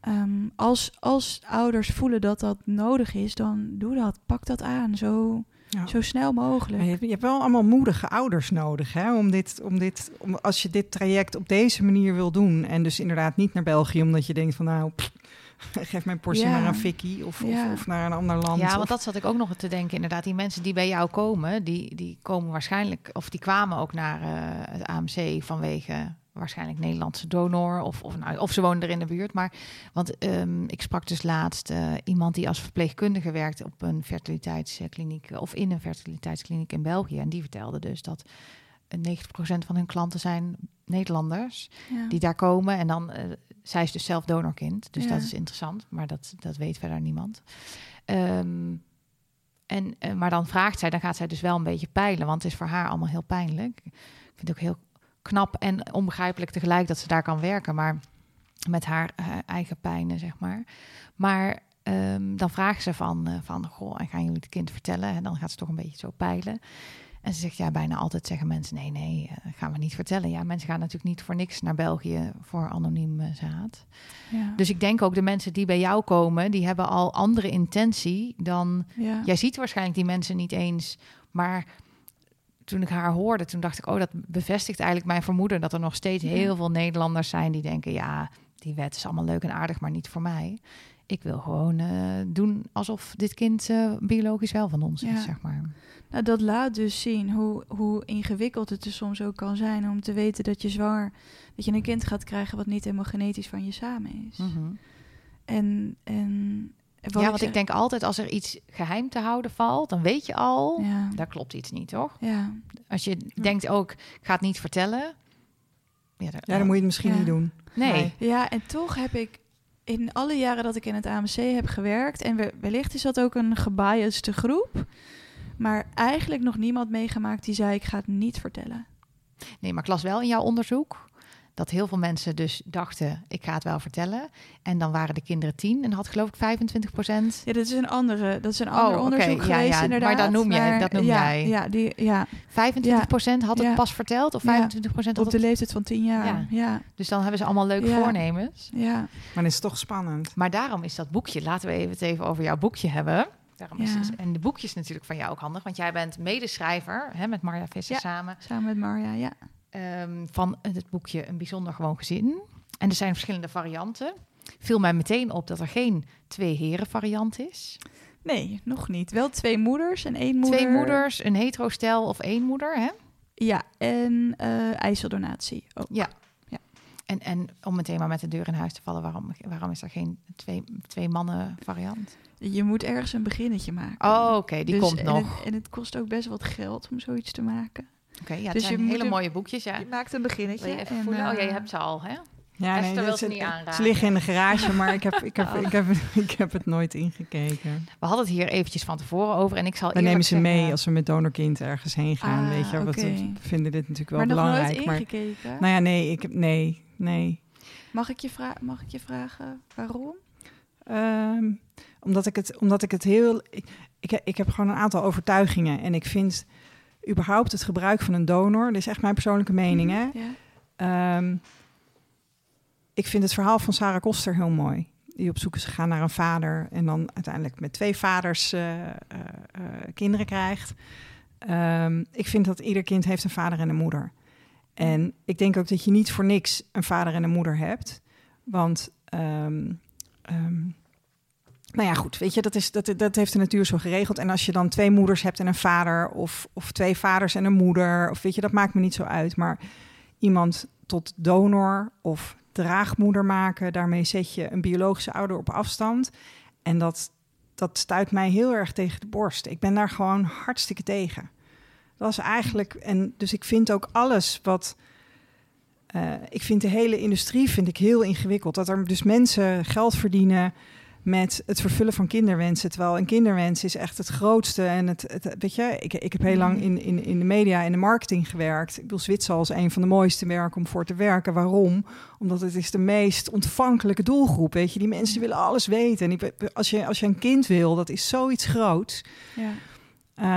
Ehm, als, als ouders voelen dat dat nodig is, dan doe dat. Pak dat aan, zo, ja. zo snel mogelijk. Je, hebt- je hebt wel allemaal moedige ouders nodig, hè? Om dit, om dit, om, als je dit traject op deze manier wil doen en dus inderdaad niet naar België, omdat je denkt van, nou, pff, *laughs* geef mijn portie Ja. naar een fikkie of, Ja. of, of naar een ander land. Ja, want of- dat zat ik ook nog te denken. Inderdaad, die mensen die bij jou komen, die, die komen waarschijnlijk, of die kwamen ook naar eh, het AMC vanwege waarschijnlijk Nederlandse donor, of, of, nou, of ze woonden er in de buurt. Maar, want ehm, ik sprak dus laatst eh, iemand die als verpleegkundige werkt op een fertiliteitskliniek, of in een fertiliteitskliniek in België. En die vertelde dus dat eh, 90% van hun klanten zijn Nederlanders Ja. die daar komen. En dan, eh, zij is dus zelf donorkind, dus Ja. dat is interessant. Maar dat, dat weet verder niemand. Ehm, en, eh, maar dan vraagt zij, dan gaat zij dus wel een beetje peilen, want het is voor haar allemaal heel pijnlijk. Ik vind het ook heel knap en onbegrijpelijk tegelijk dat ze daar kan werken, maar met haar eh, eigen pijnen, zeg maar. Maar ehm, dan vraagt ze van, eh, van, goh, en gaan jullie het kind vertellen? En dan gaat ze toch een beetje zo peilen. En ze zegt, ja, bijna altijd zeggen mensen, nee, nee, eh, gaan we niet vertellen. Ja, mensen gaan natuurlijk niet voor niks naar België voor anoniem eh, zaad. Ja. Dus ik denk ook de mensen die bij jou komen, die hebben al andere intentie dan... ja. Jij ziet waarschijnlijk die mensen niet eens, maar toen ik haar hoorde, toen dacht ik, oh, dat bevestigt eigenlijk mijn vermoeden dat er nog steeds Ja. heel veel Nederlanders zijn die denken, ja, die wet is allemaal leuk en aardig, maar niet voor mij. Ik wil gewoon eh, doen alsof dit kind biologisch wel van ons is, zeg maar. Nou, dat laat dus zien hoe, hoe ingewikkeld het er soms ook kan zijn om te weten dat je zwanger, dat je een kind gaat krijgen wat niet helemaal genetisch van je samen is. Mhm. En, en wat Ja, want zeg- ik denk altijd als er iets geheim te houden valt, dan weet je al, Ja, daar klopt iets niet, toch? ja, Als je denkt ook, ik ga het niet vertellen. Ja, daar- ja, dan moet je het misschien Ja. niet doen. Nee. Nee. ja, en toch heb ik in alle jaren dat ik in het AMC heb gewerkt, en we- wellicht is dat ook een gebiasde groep, maar eigenlijk nog niemand meegemaakt die zei: Ik ga het niet vertellen. Nee, maar ik las wel in jouw onderzoek dat heel veel mensen dus dachten, ik ga het wel vertellen. En dan waren de kinderen tien en had geloof ik 25 procent. Ja, dat is een andere, dat is een ander Oh, oké, onderzoek ja, geweest, ja, maar inderdaad. dat noem jij- dat noem ja, jij. Ja, die, ja, 25 procent had het Ja. pas verteld of Ja. 25 procent op de het... leeftijd van tien jaar. Ja. Ja, ja, Dus dan hebben ze allemaal leuke Ja. voornemens. ja. Maar dan is het toch spannend. Maar daarom is dat boekje, laten we even het even over jouw boekje hebben. Daarom is Ja. het- en de boekje is natuurlijk van jou ook handig, want jij bent medeschrijver hè, met Marja Visser Ja. samen. Samen met Marja, ja. ehm, van het boekje Een bijzonder gewoon gezin. En er zijn verschillende varianten. Viel mij meteen op dat er geen twee heren variant is. Nee, nog niet. Wel twee moeders en één moeder. Twee moeders, een hetero stel of één moeder. Hè? Ja, en ijsseldonatie ook. Ja. En, en om meteen maar met de deur in huis te vallen, waarom, waarom is er geen twee, twee mannen variant? Je moet ergens een beginnetje maken. Oh, oké, die Dus- komt en nog. Het, en het kost ook best wat geld om zoiets te maken. Oké, ja, het dus zijn je hele mooie boekjes. Ja. Je maakt een beginnetje. Wil je even en, voelen? oh, eh, ja, je hebt ze al, hè? Ja, Esther wil dat ze is- niet aanraken. Ze liggen in de garage, maar ik heb, *laughs* ik heb, Oh. ik heb, ik heb het nooit ingekeken. We hadden het hier eventjes van tevoren over. En ik zal We nemen ze mee als we met donorkind ergens heen gaan. Ah, weet je, wat, oké. we vinden dit natuurlijk wel maar nog belangrijk. nooit maar, ingekeken. nou ja, nee, ik heb, nee, nee. mag, ik je vra- mag ik je vragen waarom? Ehm, omdat, ik het, omdat ik het heel. Ik, ik, heb gewoon een aantal overtuigingen. En ik vind überhaupt het gebruik van een donor. Dit is echt mijn persoonlijke mening. Hè? Ja. Ehm, ik vind het verhaal van Sarah Koster heel mooi. Die op zoek is gegaan naar een vader. En dan uiteindelijk met twee vaders eh, eh, eh, kinderen krijgt. Ehm, ik vind dat ieder kind heeft een vader en een moeder. En ik denk ook dat je niet voor niks een vader en een moeder hebt. Want ehm, nou ja, goed, weet je, dat, is, dat, dat heeft de natuur zo geregeld. En als je dan twee moeders hebt en een vader, of, of twee vaders en een moeder, of weet je, dat maakt me niet zo uit. Maar iemand tot donor of draagmoeder maken, daarmee zet je een biologische ouder op afstand. En dat, dat stuit mij heel erg tegen de borst. Ik ben daar gewoon hartstikke tegen. Dat is eigenlijk, en dus ik vind ook alles wat. eh, ik vind de hele industrie vind ik heel ingewikkeld. Dat er dus mensen geld verdienen met het vervullen van kinderwensen. Terwijl een kinderwens is echt het grootste. En het, het weet je, ik, ik heb heel lang in, in, in de media en de marketing gewerkt. Ik bedoel, Zwitser is een van de mooiste merken om voor te werken. Waarom? Omdat het is de meest ontvankelijke doelgroep. Weet je, die mensen die willen alles weten. En als, je, als je een kind wil, dat is zoiets groots. Ja.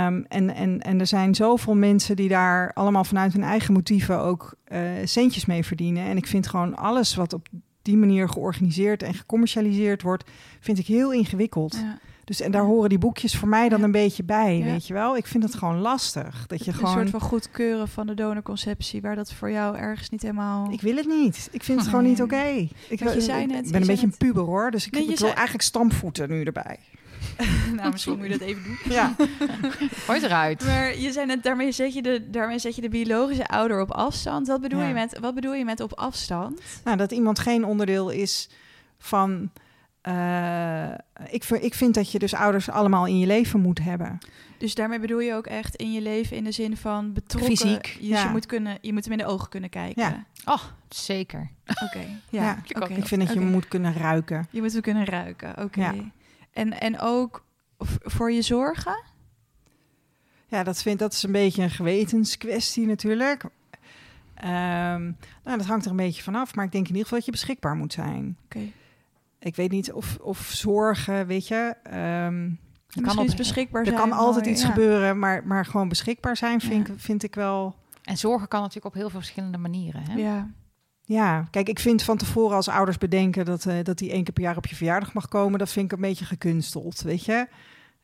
Um, en, en, en er zijn zoveel mensen die daar allemaal vanuit hun eigen motieven ook uh, centjes mee verdienen. En ik vind gewoon alles wat op die manier georganiseerd en gecommercialiseerd wordt, vind ik heel ingewikkeld. Ja. Dus en daar horen die boekjes voor mij dan Ja. een beetje bij, Ja. weet je wel? Ik vind het gewoon lastig. Dat je Een gewoon. soort van goedkeuren van de donorconceptie, waar dat voor jou ergens niet helemaal... Ik wil het niet. Ik vind het gewoon niet oké. Ik, je zei ik net- ben je een beetje een puber hoor. Dus ik, Nee, je ik wil zei- eigenlijk stampvoeten nu erbij. *laughs* nou, misschien moet je dat even doen. *laughs* Ja. *laughs* Gooi het eruit. Maar je zei net, daarmee zet je de, daarmee zet je de biologische ouder op afstand. Wat bedoel, Ja. je, met, wat bedoel je met op afstand? Nou, dat iemand geen onderdeel is van. eh, ik, ik vind dat je dus ouders allemaal in je leven moet hebben. Dus daarmee bedoel je ook echt in je leven in de zin van betrokken. Fysiek, Dus ja. je, moet kunnen, je moet hem in de ogen kunnen kijken. Ja. Oh, zeker. Oké, ja. Ja, ik ook. oké, Ik vind dat je moet kunnen ruiken. Je moet hem kunnen ruiken, oké. En, en ook voor je zorgen? Ja, dat, vind, dat is een beetje een gewetenskwestie natuurlijk. Ehm, nou, dat hangt er een beetje vanaf. Maar ik denk in ieder geval dat je beschikbaar moet zijn. Oké. Ik weet niet of, of zorgen, weet je. ehm, Misschien op- is beschikbaar er zijn. kan altijd mooi, iets ja. gebeuren, maar, maar gewoon beschikbaar zijn vind, Ja. ik, vind ik wel... En zorgen kan natuurlijk op heel veel verschillende manieren. Hè? Ja, Ja, kijk, ik vind van tevoren als ouders bedenken dat, eh dat die één keer per jaar op je verjaardag mag komen, dat vind ik een beetje gekunsteld, weet je.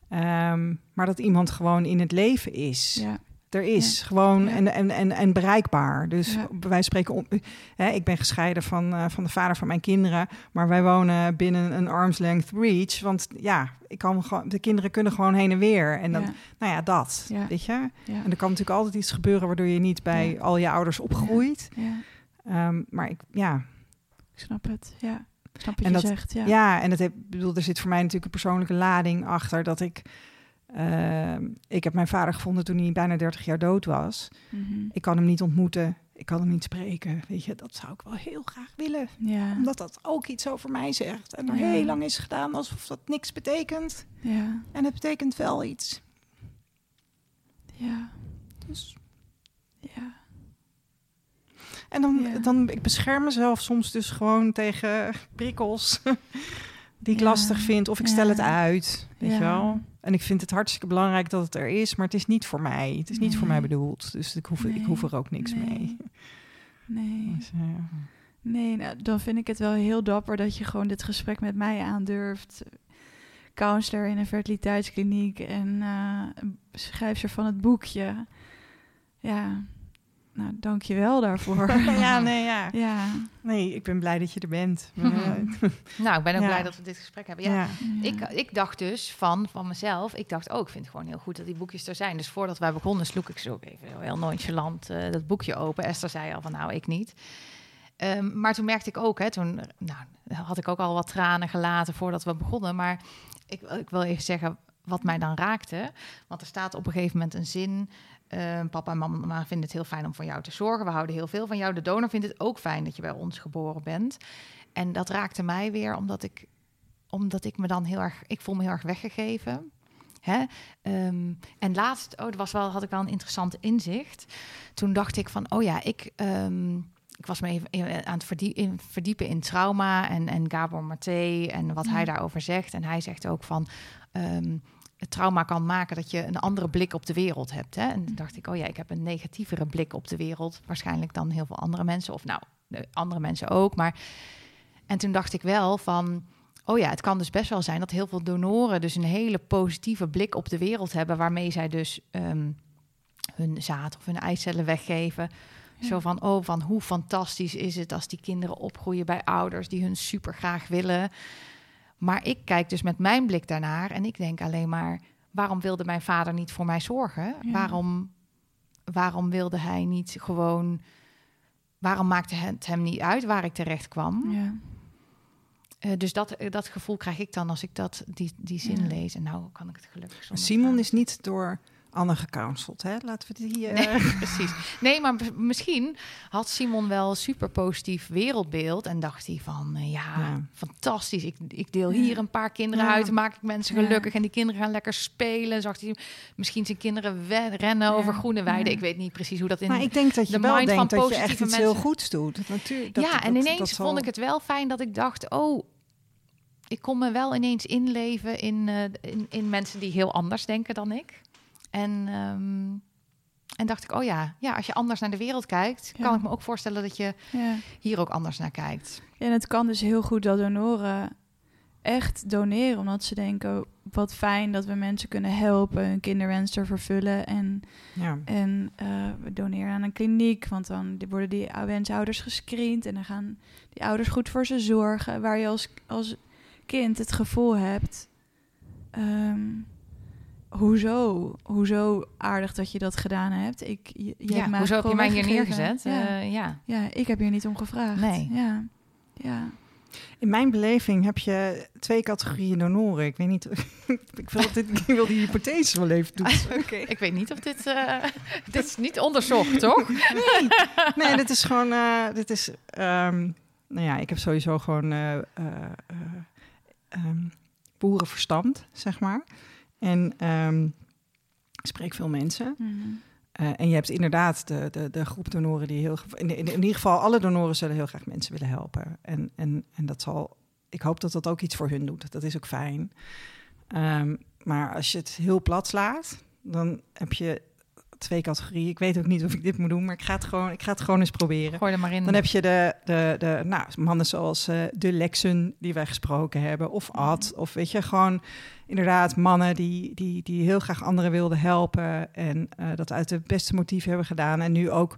Ehm, maar dat iemand gewoon in het leven is. ja. Er is gewoon Ja. en, en, en, en bereikbaar. Dus van spreken, om, hè, ik ben gescheiden van, eh, van de vader van mijn kinderen, maar wij wonen binnen een arm's length reach. Want ja, ik kan gewoon, de kinderen kunnen gewoon heen en weer. En dan, nou ja, dat, weet je. En er kan natuurlijk altijd iets gebeuren waardoor je niet bij al je ouders opgroeit. ja, Ehm, maar ik, ja, ik snap het. Ja, ik snap wat En je dat- zegt. Ja. Ja, en het heb, bedoel, er zit voor mij natuurlijk een persoonlijke lading achter dat ik. ehm, ik heb mijn vader gevonden toen hij bijna 30 jaar dood was. Mhm. Ik kan hem niet ontmoeten. Ik kan hem niet spreken. Weet je, dat zou ik wel heel graag willen. ja. Omdat dat ook iets over mij zegt. En er Ja. heel lang is gedaan alsof dat niks betekent. ja, En het betekent wel iets. ja, Dus, ja. En dan, Ja. dan ik bescherm mezelf soms dus gewoon tegen prikkels *laughs* die ik Ja. lastig vind. Of ik stel het uit. Weet je wel? En ik vind het hartstikke belangrijk dat het er is, maar het is niet voor mij. Het is niet voor mij bedoeld. Dus ik hoef, ik hoef er ook niks Nee. mee. Nee. *laughs* Dus, Nee, nou, dan vind ik het wel heel dapper dat je gewoon dit gesprek met mij aandurft. Counselor in een fertiliteitskliniek en eh schrijfster van het boekje. Ja, nou, dank je wel daarvoor. *laughs* ja, nee, ja. ja. Nee, ik ben blij dat je er bent. *laughs* Nou, ik ben ook Ja. *laughs* blij dat we dit gesprek hebben. Ja, ja. Ik, ik dacht dus van, van mezelf, ik dacht ook, ik vind het gewoon heel goed dat die boekjes er zijn. Dus voordat wij begonnen, sloeg ik zo ook even heel, nonchalant eh, dat boekje open. Esther zei al van, nou, ik niet. Ehm, maar toen merkte ik ook, hè, toen nou, had ik ook al wat tranen gelaten voordat we begonnen. Maar ik, ik wil even zeggen wat mij dan raakte. Want er staat op een gegeven moment een zin. Eh, papa en mama vinden het heel fijn om voor jou te zorgen. We houden heel veel van jou. De donor vindt het ook fijn dat je bij ons geboren bent. En dat raakte mij weer, omdat ik omdat ik me dan heel erg, ik voel me heel erg weggegeven. Hè? Ehm, en laatst, oh, dat was wel, had ik wel een interessant inzicht. Toen dacht ik van, oh ja, ik, ehm, ik was me even aan het verdiepen in trauma en, en Gabor Maté en wat hij Ja. daarover zegt. En hij zegt ook van, ehm, het trauma kan maken dat je een andere blik op de wereld hebt. Hè? En toen dacht ik, oh ja, ik heb een negatievere blik op de wereld, waarschijnlijk dan heel veel andere mensen. Of nou, de andere mensen ook. Maar en toen dacht ik wel van, oh ja, het kan dus best wel zijn dat heel veel donoren dus een hele positieve blik op de wereld hebben, waarmee zij dus ehm, hun zaad of hun eicellen weggeven. Ja. Zo van, oh, van hoe fantastisch is het als die kinderen opgroeien bij ouders die hun super graag willen. Maar ik kijk dus met mijn blik daarnaar en ik denk alleen maar: waarom wilde mijn vader niet voor mij zorgen? Ja. Waarom, waarom wilde hij niet gewoon. Waarom maakte het hem niet uit waar ik terecht kwam? Ja. Eh, dus dat, eh, dat gevoel krijg ik dan als ik dat, die, die zin Ja. lees. En nou kan ik het gelukkig Simon is niet door Anne gecounseld, hè? Laten we die... eh, Nee, *laughs* precies. Nee, maar misschien had Simon wel een super positief wereldbeeld. En dacht hij van, eh, ja, Ja. fantastisch. Ik, ik deel hier een paar kinderen Ja. uit. Maak ik mensen gelukkig. En die kinderen gaan lekker spelen. Zag hij misschien zijn kinderen rennen over groene weiden. Ik weet niet precies hoe dat in... Maar ik denk dat je de wel mind van denkt dat je echt iets mensen- heel goeds doet. Natuurlijk. Dat, ja, en dat- ineens zal- vond ik het wel fijn dat ik dacht... oh, ik kon me wel ineens inleven in, eh, in, in mensen die heel anders denken dan ik. En, ehm, en dacht ik, oh ja, ja, als je anders naar de wereld kijkt... Ja. kan ik me ook voorstellen dat je Ja. hier ook anders naar kijkt. En het kan dus heel goed dat donoren echt doneren, omdat ze denken: wat fijn dat we mensen kunnen helpen, hun kinderwens te vervullen. En, Ja. en eh, we doneren aan een kliniek, want dan worden die wensouders gescreend en dan gaan die ouders goed voor ze zorgen. Waar je als, als kind het gevoel hebt: ehm, hoezo, hoezo aardig dat je dat gedaan hebt. Ik, je, je hebt ja, mij hoezo heb je mij hier neergezet? Ja. Eh, ja. ja, ik heb hier niet om gevraagd. Nee. Ja, ja. In mijn beleving heb je twee categorieën donoren. Ik weet niet. *laughs* ik, wil dit, ik wil die hypothese wel even doen. Ik weet niet of dit... eh, *laughs* dit is niet onderzocht, toch? Nee, nee, dit is gewoon. eh, dit is. ehm, nou ja, ik heb sowieso gewoon eh, eh, eh, ehm, boerenverstand, zeg maar. En ehm, ik spreek veel mensen. Mhm. Eh, en je hebt inderdaad de, de, de groep donoren die heel... In, in, in ieder geval, alle donoren zullen heel graag mensen willen helpen. En, en, en dat zal... Ik hoop dat dat ook iets voor hun doet. Dat is ook fijn. Ehm, maar als je het heel plat slaat, dan heb je twee categorieën. Ik weet ook niet of ik dit moet doen, maar ik ga het gewoon, ik ga het gewoon eens proberen. Gooi er maar in. Dan heb je de, de, de nou, mannen zoals eh, de Lexen die wij gesproken hebben, of Ad, of weet je, gewoon inderdaad mannen die, die, die heel graag anderen wilden helpen en eh, dat uit de beste motief hebben gedaan en nu ook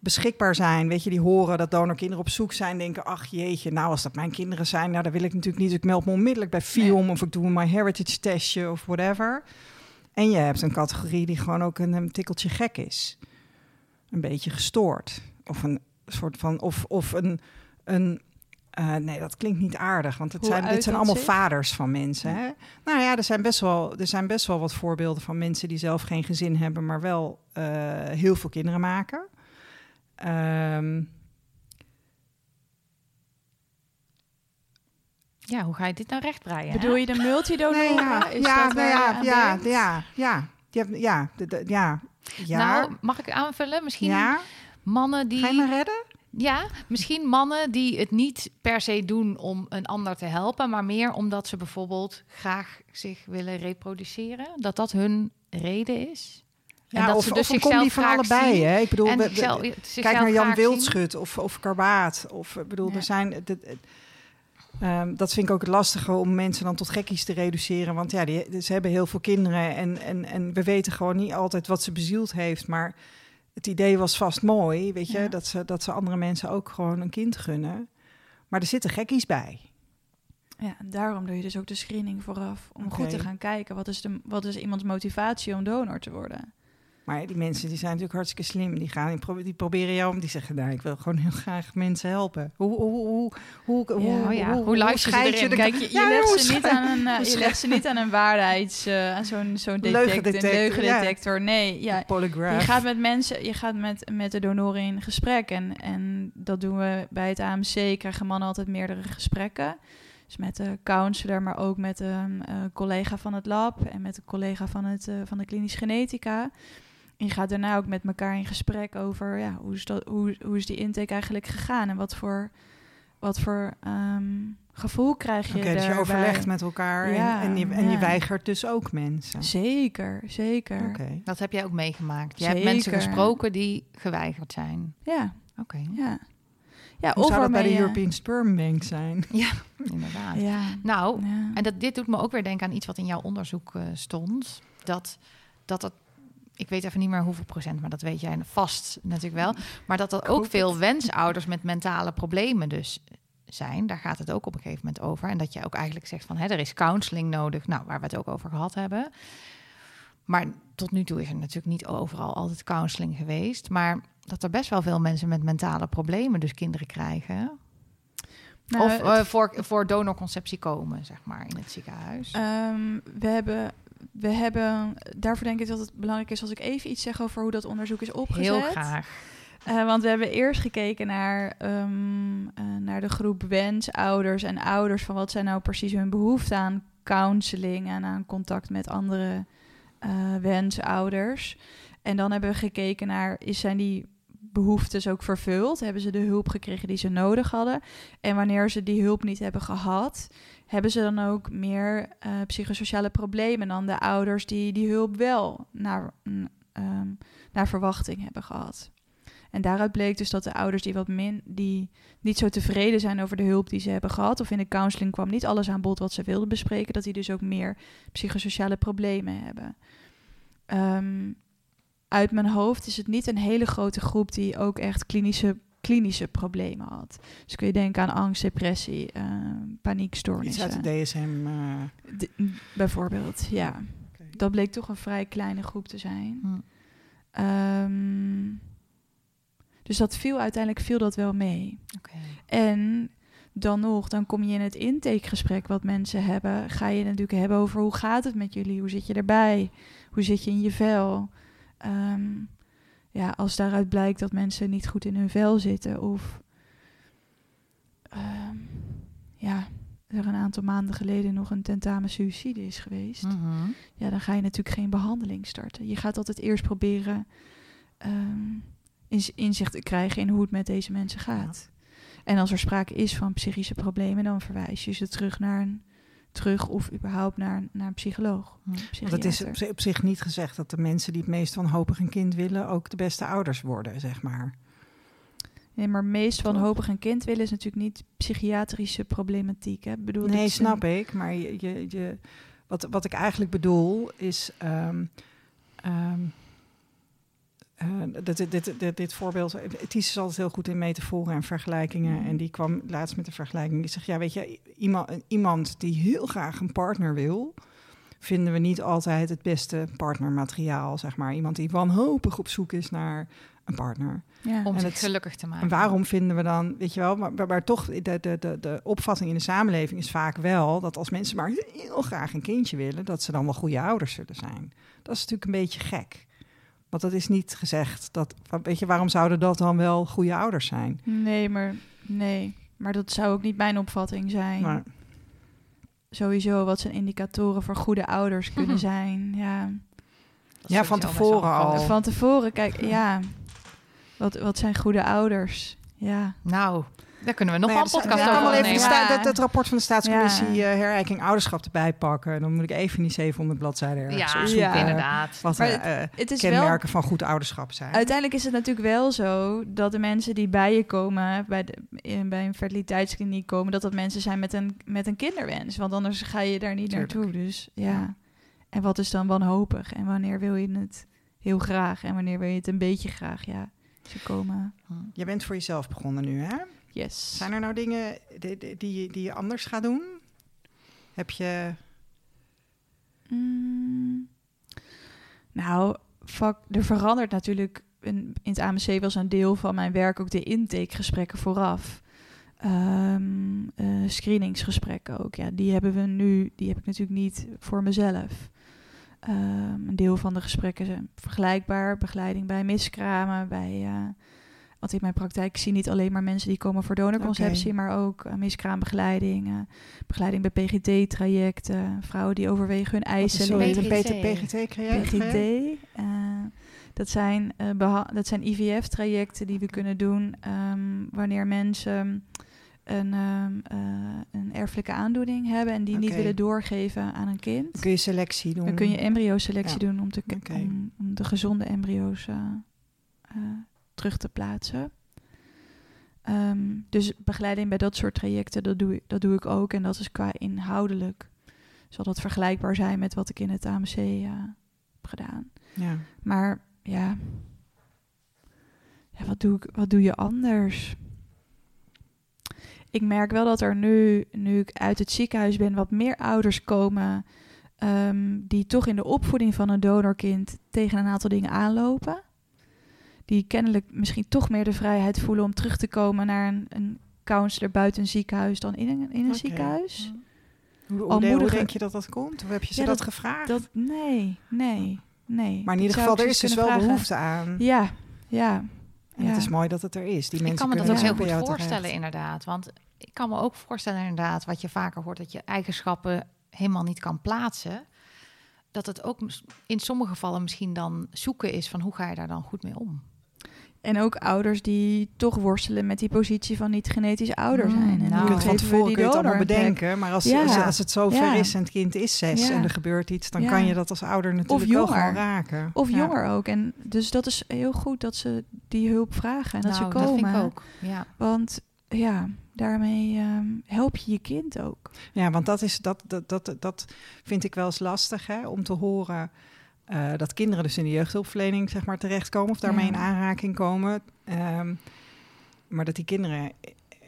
beschikbaar zijn. Weet je, die horen dat donorkinderen op zoek zijn, denken, ach jeetje, nou als dat mijn kinderen zijn, nou dan wil ik natuurlijk niet, dus ik meld me onmiddellijk bij FIOM of ik doe een My Heritage testje of whatever. En je hebt een categorie die gewoon ook een, een tikkeltje gek is. Een beetje gestoord. Of een soort van, of, of een, een eh, nee, dat klinkt niet aardig, want het Hoe zijn, dit zijn allemaal zich? vaders van mensen. Hè? Nou ja, er zijn, best wel, er zijn best wel wat voorbeelden van mensen die zelf geen gezin hebben, maar wel eh, heel veel kinderen maken. Ehm, Ja, hoe ga je dit nou rechtbreien? hè? Bedoel je de multidonoren? *laughs* nee, ja, Is ja, dat nou ja, ja, ja, ja, Je hebt- ja, de- de- ja, ja, Nou, mag ik aanvullen? Misschien ja. mannen die... Ga je me redden? Ja, misschien mannen die het niet per se doen om een ander te helpen, maar meer omdat ze bijvoorbeeld graag zich willen reproduceren. Dat dat hun reden is. Ja, dat of, ze dus of een combi zichzelf van graag allebei. zien Hè? Ik bedoel, en we- we- zichzelf- kijk naar Jan zien. Wildschut of, of Karbaat. Of, ik bedoel, Ja. er zijn... ehm, dat vind ik ook het lastige om mensen dan tot gekkies te reduceren. Want ja, die, ze hebben heel veel kinderen. En, en, en we weten gewoon niet altijd wat ze bezield heeft. Maar het idee was vast mooi, weet je. Ja. Dat, ze, dat ze andere mensen ook gewoon een kind gunnen. Maar er zitten gekkies bij. Ja, en daarom doe je dus ook de screening vooraf. Om goed te gaan kijken, wat is, de, wat is iemands motivatie om donor te worden? Maar die mensen die zijn natuurlijk hartstikke slim. Die, gaan, die, pro- die proberen jou om. Die zeggen, nou, ik wil gewoon heel graag mensen helpen. Hoe, hoe, hoe, hoe, hoe, Ja, oh ja, hoe luister je erin? de- Kijk, je, je Ja, legt hoe ze niet aan een, *laughs* hoe je legt ze niet aan een waarheids, eh, aan zo'n zo'n detect, Leugendetector. Nee, ja, Polygraph. Je gaat met mensen, je gaat met, met de donoren in gesprek. En, en dat doen we bij het AMC. Krijgen mannen altijd meerdere gesprekken. Dus met de counselor, maar ook met een eh, collega van het lab en met een collega van, het, eh, van de klinisch genetica. Je gaat daarna ook met elkaar in gesprek over ja, hoe, is dat, hoe, hoe is die intake eigenlijk gegaan en wat voor, wat voor ehm, gevoel krijg je Oké, dus je overlegt met elkaar Ja, en, en, je, en je ja. weigert dus ook mensen. Zeker, zeker. Oké. Dat heb jij ook meegemaakt. Je hebt mensen gesproken die geweigerd zijn. Ja, Oké, ja. Ja, Hoe zou dat bij de je- European Sperm Bank zijn? *laughs* inderdaad. Ja. Nou, ja. En dat, dit doet me ook weer denken aan iets wat in jouw onderzoek eh, stond. Dat, dat het, ik weet even niet meer hoeveel procent, maar dat weet jij vast natuurlijk wel. Maar dat er ook veel *laughs* wensouders met mentale problemen dus zijn. Daar gaat het ook op een gegeven moment over. En dat je ook eigenlijk zegt van hè, er is counseling nodig. Nou, waar we het ook over gehad hebben. Maar tot nu toe is er natuurlijk niet overal altijd counseling geweest. Maar dat er best wel veel mensen met mentale problemen dus kinderen krijgen. Nou, of eh, voor, voor donorconceptie komen, zeg maar, in het ziekenhuis. Ehm, we hebben, we hebben, daarvoor denk ik dat het belangrijk is als ik even iets zeg over hoe dat onderzoek is opgezet. Heel graag. Eh, want we hebben eerst gekeken naar, ehm, eh, naar de groep wensouders en ouders van wat zijn nou precies hun behoefte aan counseling en aan contact met andere eh, wensouders. En dan hebben we gekeken naar, is, zijn die behoeftes ook vervuld? Hebben ze de hulp gekregen die ze nodig hadden? En wanneer ze die hulp niet hebben gehad, hebben ze dan ook meer eh, psychosociale problemen dan de ouders die die hulp wel naar, mm, ehm, naar verwachting hebben gehad? En daaruit bleek dus dat de ouders die wat min, die niet zo tevreden zijn over de hulp die ze hebben gehad, of in de counseling kwam niet alles aan bod wat ze wilden bespreken, dat die dus ook meer psychosociale problemen hebben. Ehm, uit mijn hoofd is het niet een hele grote groep die ook echt klinische, klinische problemen had. Dus kun je denken aan angst, depressie, uh, Iets uit paniekstoornissen. de DSM. eh, D- bijvoorbeeld, ja. Dat bleek toch een vrij kleine groep te zijn. Hm. Ehm, dus dat viel uiteindelijk viel dat wel mee. Oké. En dan nog, dan kom je in het intakegesprek wat mensen hebben, ga je natuurlijk hebben over hoe gaat het met jullie, hoe zit je erbij, hoe zit je in je vel. Ehm, ja, als daaruit blijkt dat mensen niet goed in hun vel zitten of ehm, ja, er een aantal maanden geleden nog een tentamen suïcide is geweest Mhm. ja, dan ga je natuurlijk geen behandeling starten. Je gaat altijd eerst proberen ehm, inzicht te krijgen in hoe het met deze mensen gaat. En als er sprake is van psychische problemen, dan verwijs je ze terug naar een terug of überhaupt naar, naar een psycholoog. Want het is op zi- op zich niet gezegd dat de mensen die het meest wanhopig een kind willen ook de beste ouders worden, zeg maar. Nee, maar meest wanhopig een kind willen is natuurlijk niet psychiatrische problematiek. Hè? Bedoel, Nee, is snap ik. Maar je, je, je, wat, wat ik eigenlijk bedoel is. ehm, ehm, eh, dit, dit, dit, dit, voorbeeld. Ties is altijd heel goed in metaforen en vergelijkingen. Mhm. En die kwam laatst met de vergelijking. Die zegt: Ja, weet je, iemand, iemand die heel graag een partner wil. Vinden we niet altijd het beste partnermateriaal, zeg maar. Iemand die wanhopig op zoek is naar een partner. Ja. Om En zich het- gelukkig te maken. En waarom vinden we dan, weet je wel, maar, maar, maar toch, de, de, de, de opvatting in de samenleving is vaak wel dat als mensen maar heel graag een kindje willen, dat ze dan wel goede ouders zullen zijn. Dat is natuurlijk een beetje gek. Want dat is niet gezegd dat, weet je, waarom zouden dat dan wel goede ouders zijn? Nee, maar nee. Maar dat zou ook niet mijn opvatting zijn. Maar, Sowieso, wat zijn indicatoren voor goede ouders *laughs* kunnen zijn? Ja. Dat Ja, van tevoren al. Van tevoren, kijk, ja. Wat, wat zijn goede ouders? Ja. Nou, daar kunnen we nog Nou ja, een dus- podcast ik over even Ja. dat, dat rapport van de staatscommissie Ja. eh, herrijking ouderschap erbij pakken. Dan moet ik even die 700 bladzijden ergens Ja, opzoeken. Ja. inderdaad. Wat Maar eh, eh, Het is wel kenmerken van goed ouderschap zijn. Uiteindelijk is het natuurlijk wel zo dat de mensen die bij je komen, bij, de, in, bij een fertiliteitskliniek komen, dat dat mensen zijn met een, met een kinderwens. Want anders ga je daar niet Tuurlijk. naartoe. Dus ja. Ja. En wat is dan wanhopig? En wanneer wil je het heel graag? En wanneer wil je het een beetje graag? Ja, ze komen. Je bent voor jezelf begonnen nu, hè? Yes. Zijn er nou dingen die, die, die, je- anders gaat doen? Heb je... Mm. Nou, vak, er verandert natuurlijk. In, in het AMC was een deel van mijn werk ook de intakegesprekken vooraf. Ehm, eh, screeningsgesprekken ook. Ja, die hebben we nu. Die heb ik natuurlijk niet voor mezelf. Ehm, een deel van de gesprekken zijn vergelijkbaar. Begeleiding bij miskramen, bij. eh, want in mijn praktijk zie ik niet alleen maar mensen die komen voor donorconceptie, maar ook eh, miskraambegeleiding, eh, begeleiding bij PGT-trajecten, vrouwen die overwegen hun eisen. Sorry, PGT. een PGT-traject? PGT. dat zijn, eh, dat zijn IVF-trajecten die we kunnen doen ehm, wanneer mensen een, ehm, eh, een erfelijke aandoening hebben en die niet willen doorgeven aan een kind. Dan kun je selectie doen. Dan kun je embryoselectie Ja. doen om, te, om, om de gezonde embryo's terug te plaatsen. Ehm, dus begeleiding bij dat soort trajecten, dat doe, ik, dat doe ik ook. En dat is qua inhoudelijk. Zal dat vergelijkbaar zijn met wat ik in het AMC eh, heb gedaan. Ja. Maar ja, ja wat, doe ik, wat doe je anders? ik merk wel dat er nu, nu ik uit het ziekenhuis ben, wat meer ouders komen ehm, die toch in de opvoeding van een donorkind tegen een aantal dingen aanlopen. Die kennelijk misschien toch meer de vrijheid voelen om terug te komen naar een, een counselor buiten een ziekenhuis dan in een, in een ziekenhuis. Hoe, hoe, hoe denk je dat dat komt? Of heb je ze Ja, dat, dat- gevraagd? Dat, nee, nee, nee. maar in ieder geval, ik er is dus wel vragen. behoefte aan. Ja, ja. En ja. het is mooi dat het er is. Die Ik mensen kan me dat ook heel goed voorstellen, terecht. inderdaad. Want ik kan me ook voorstellen, inderdaad, wat je vaker hoort, dat je eigenschappen helemaal niet kan plaatsen. Dat het ook in sommige gevallen misschien dan zoeken is van hoe ga je daar dan goed mee om. En ook ouders die toch worstelen met die positie van niet genetisch ouder Mm, zijn. En nou. Je kunt van tevoren kun je het allemaal bedenken. Maar als, Ja. als, als het zover Ja. is en het kind is zes Ja. en er gebeurt iets... dan kan je dat als ouder natuurlijk jonger. gewoon raken. Of jonger ook. En dus dat is heel goed dat ze die hulp vragen en dat nou, ze komen. dat vind ik ook. Ja. Want ja, daarmee ehm, help je je kind ook. Ja, want dat, is, dat, dat, dat, dat vind ik wel eens lastig hè, om te horen... eh, dat kinderen dus in de jeugdhulpverlening zeg maar, terechtkomen... of daarmee Ja. in aanraking komen. Ehm, maar dat die kinderen,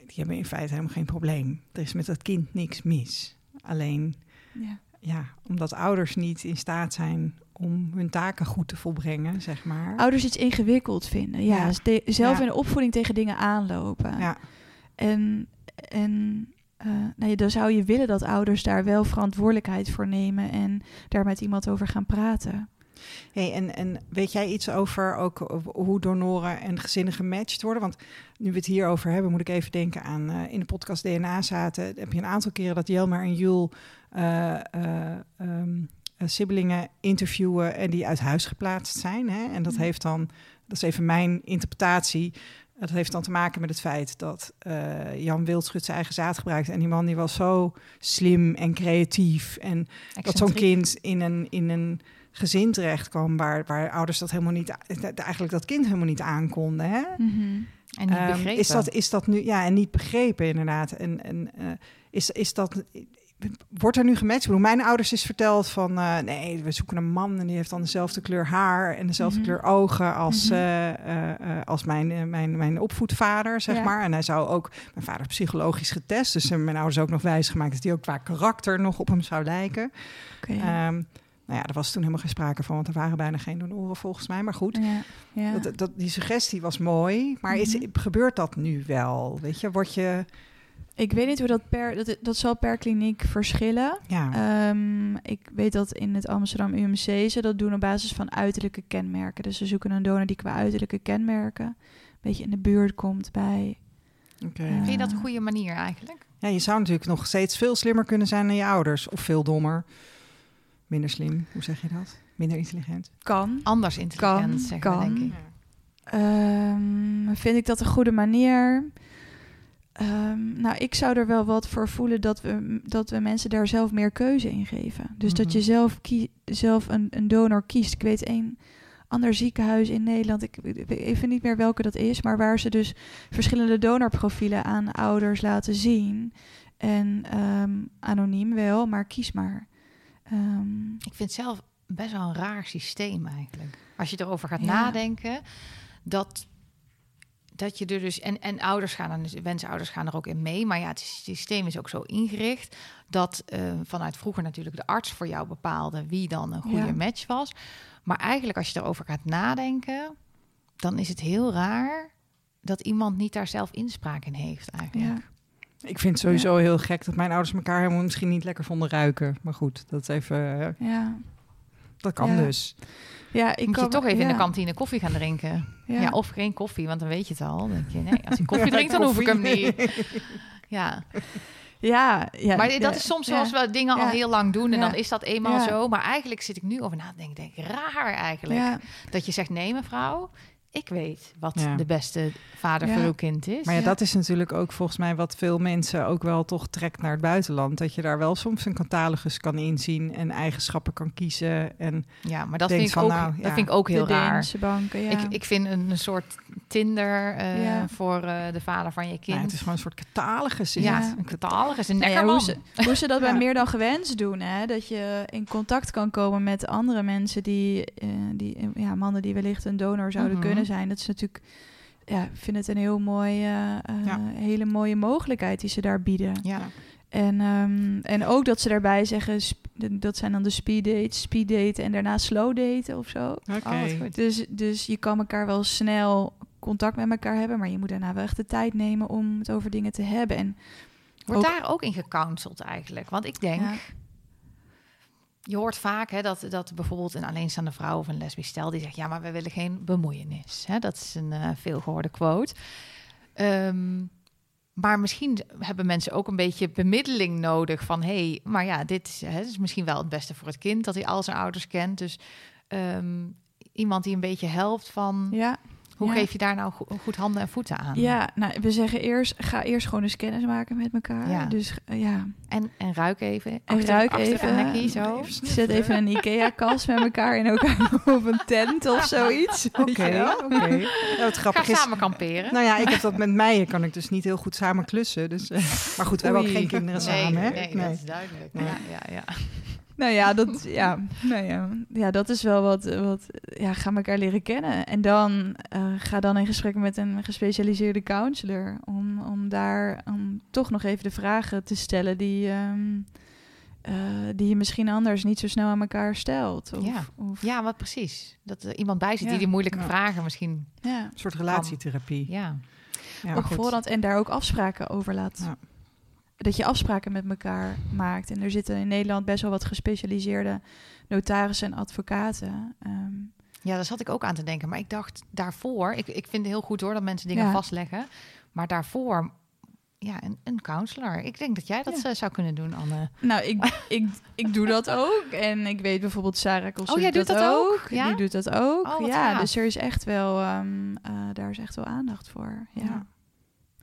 die hebben in feite helemaal geen probleem. Er is met dat kind niks mis. Alleen, Ja. ja, omdat ouders niet in staat zijn om hun taken goed te volbrengen, zeg maar. Ouders iets ingewikkeld vinden. Ja, Ja. de- zelf in de opvoeding tegen dingen aanlopen. Ja, En, en nou ja, dan zou je willen dat ouders daar wel verantwoordelijkheid voor nemen en daar met iemand over gaan praten. Hey, en, en weet jij iets over ook hoe donoren en gezinnen gematcht worden? Want nu we het hierover hebben, moet ik even denken aan eh, in de podcast DNA zaten. Heb je een aantal keren dat Jelmer en Jul eh, eh, ehm, eh, siblingen interviewen en die uit huis geplaatst zijn. Hè? En dat Mhm. heeft dan, dat is even mijn interpretatie. Dat heeft dan te maken met het feit dat eh, Jan Wildschut zijn eigen zaad gebruikt. En die man die was zo slim en creatief. En dat zo'n kind in een, in een gezin terecht kwam waar, waar ouders dat helemaal niet, eigenlijk dat kind helemaal niet aankonden. Hè? En niet Ehm, begrepen. is, dat, is dat nu, ja, en niet begrepen inderdaad. En, en eh, is, is dat, wordt er nu gematcht? Ik bedoel, mijn ouders is verteld van, eh, nee, we zoeken een man en die heeft dan dezelfde kleur haar en dezelfde Mhm. kleur ogen als, Mhm. eh, eh, als mijn, mijn, mijn opvoedvader, zeg Ja. maar. En hij zou ook, mijn vader is psychologisch getest, dus mijn ouders ook nog wijsgemaakt dat hij ook qua karakter nog op hem zou lijken. Oké. Ehm, nou ja, daar was toen helemaal geen sprake van, want er waren bijna geen donoren volgens mij. Maar goed, ja, ja. dat, dat, die suggestie was mooi. Maar is, Mhm. gebeurt dat nu wel? Weet je, word je... Ik weet niet hoe dat per dat, dat zal per kliniek verschillen. Ja, Ehm, ik weet dat in het Amsterdam UMC ze dat doen op basis van uiterlijke kenmerken. Dus ze zoeken een donor die qua uiterlijke kenmerken een beetje in de buurt komt bij. oké. Ja. Vind je dat een goede manier eigenlijk? ja, je zou natuurlijk nog steeds veel slimmer kunnen zijn dan je ouders. Of veel dommer. Minder slim, hoe zeg je dat? Minder intelligent. Kan. Anders intelligent, Kan, zeggen kan. denk ik. Ehm, vind ik dat een goede manier? Ehm, nou, ik zou er wel wat voor voelen dat we, dat we mensen daar zelf meer keuze in geven. Dus dat Mhm. je zelf, zelf een, een donor kiest. Ik weet één ander ziekenhuis in Nederland, ik weet even niet meer welke dat is, maar waar ze dus verschillende donorprofielen aan ouders laten zien. En ehm, anoniem wel, maar kies maar. Ehm, Ik vind het zelf best wel een raar systeem eigenlijk. Als je erover gaat Ja. nadenken, dat, dat je er dus... En, en ouders gaan er, dus, wensenouders gaan er ook in mee. Maar ja, het systeem is ook zo ingericht... dat eh, vanuit vroeger natuurlijk de arts voor jou bepaalde... wie dan een goede Ja. match was. Maar eigenlijk als je erover gaat nadenken... dan is het heel raar dat iemand niet daar zelf inspraak in heeft eigenlijk. ja. Ik vind het sowieso heel gek dat mijn ouders elkaar helemaal misschien niet lekker vonden ruiken. Maar goed, dat is even... eh, Ja. Dat kan dus. Ja, ik Moet kan je toch even in de kantine koffie gaan drinken. Ja. Ja. of geen koffie, want dan weet je het al. Dan denk je, nee, als ik koffie *laughs* drink, dan hoef ik hem niet. *laughs* Ja, Ja, ja, maar dat is soms zoals we dingen al heel lang doen en dan is dat eenmaal zo. Maar eigenlijk zit ik nu over na te denken, denk ik, raar eigenlijk. Dat je zegt, nee mevrouw, ik weet wat Ja. de beste vader Ja. voor uw kind is. Maar ja, Ja. dat is natuurlijk ook volgens mij wat veel mensen ook wel toch trekt naar het buitenland. Dat je daar wel soms een catalogus kan inzien en eigenschappen kan kiezen. En Ja, maar dat, vind ik, van, ook, nou, ja. dat vind ik ook heel de raar. Deense banken, ja. Ik, ik vind een, een soort Tinder eh, Ja. voor eh, de vader van je kind. nou, het is gewoon een soort catalogus. ja, het. een catalogus, een ja, nekkerman. hoe, ze, hoe ze dat bij *laughs* meer dan gewenst doen, hè? dat je in contact kan komen met andere mensen die, eh, die ja, mannen die wellicht een donor zouden Mhm. kunnen zijn. Dat is natuurlijk ja, ik vind het een heel mooi, eh, eh, Ja. hele mooie mogelijkheid die ze daar bieden. Ja. En, ehm, en ook dat ze daarbij zeggen, dat zijn dan de speed dates, speed daten en daarna slow daten of zo. Oké. Oh, wat goed. Dus, dus je kan elkaar wel snel contact met elkaar hebben, maar je moet daarna wel echt de tijd nemen om het over dingen te hebben. En Wordt Ook- daar ook in gecounseld eigenlijk? Want ik denk, Ja. Je hoort vaak hè, dat, dat bijvoorbeeld een alleenstaande vrouw of een lesbisch stel die zegt: ja, maar we willen geen bemoeienis. Hè? Dat is een eh veelgehoorde quote. Ehm, maar misschien hebben mensen ook een beetje bemiddeling nodig van: hey, maar ja, dit is, hè, is misschien wel het beste voor het kind dat hij al zijn ouders kent. Dus ehm, iemand die een beetje helpt van ja, hoe Ja. geef je daar nou go- goed handen en voeten aan? ja, nou, we zeggen eerst, ga eerst gewoon eens kennis maken met elkaar. Ja. Dus eh, ja, En, en ruik even. En achter- ruik achter even. een nekkie, zo. Even zet even een IKEA-kast met elkaar in elkaar *laughs* op een tent of zoiets. Oké, oké. Ja, wat Ga grappig is... samen kamperen. Nou ja, ik heb dat met mij, kan ik dus niet heel goed samen klussen. Dus, eh, maar goed, we hebben ook geen kinderen nee, samen, hè? nee, dat is duidelijk. Nee. Ja, ja, ja. Nou ja, dat, ja, nou ja, ja, dat is wel wat, wat ja, ga elkaar leren kennen. En dan eh, ga dan in gesprek met een gespecialiseerde counselor. Om, om daar om toch nog even de vragen te stellen die, ehm, eh, die je misschien anders niet zo snel aan elkaar stelt. Of, Ja. of, ja, wat precies. Dat er iemand bij zit Ja. die die moeilijke Ja. vragen misschien... ja. Een soort relatietherapie. Ja, Ja, op goed. voorhand en daar ook afspraken over laat. Dat je afspraken met elkaar maakt. En er zitten in Nederland best wel wat gespecialiseerde notarissen en advocaten. Ehm, ja, daar zat ik ook aan te denken. Maar ik dacht daarvoor... Ik, ik vind het heel goed hoor dat mensen dingen Ja. vastleggen. Maar daarvoor... Ja, een, een counselor. Ik denk dat jij dat Ja. eh, zou kunnen doen, Anne. Nou, ik, ik, ik doe dat ook. En ik weet bijvoorbeeld Sarah Oh, jij doet dat ook? Ja? Die doet dat ook. Oh, ja, gaaf. dus er is echt wel, ehm, eh, daar is echt wel aandacht voor. Ja.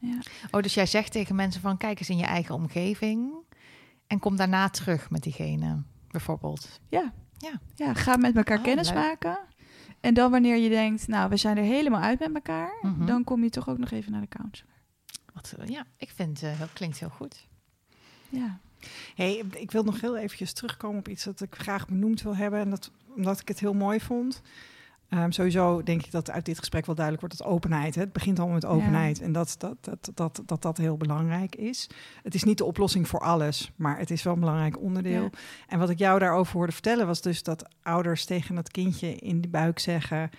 Ja. Oh, dus jij zegt tegen mensen van... Kijk eens in je eigen omgeving. En kom daarna terug met diegene, bijvoorbeeld. Ja. Ja. ja, ga met elkaar Oh, kennis leuk. maken. En dan wanneer je denkt, nou, we zijn er helemaal uit met elkaar, Mhm. dan kom je toch ook nog even naar de counselor. Wat, eh, ja, ik vind het klinkt heel goed. Ja. Hey, ik wil nog heel eventjes terugkomen op iets dat ik graag benoemd wil hebben. En dat omdat ik het heel mooi vond. Ehm, sowieso denk ik dat uit dit gesprek wel duidelijk wordt dat openheid. Hè? Het begint allemaal met openheid. En dat dat, dat, dat, dat dat heel belangrijk is. Het is niet de oplossing voor alles, maar het is wel een belangrijk onderdeel. Ja. En wat ik jou daarover hoorde vertellen was dus dat ouders tegen dat kindje in de buik zeggen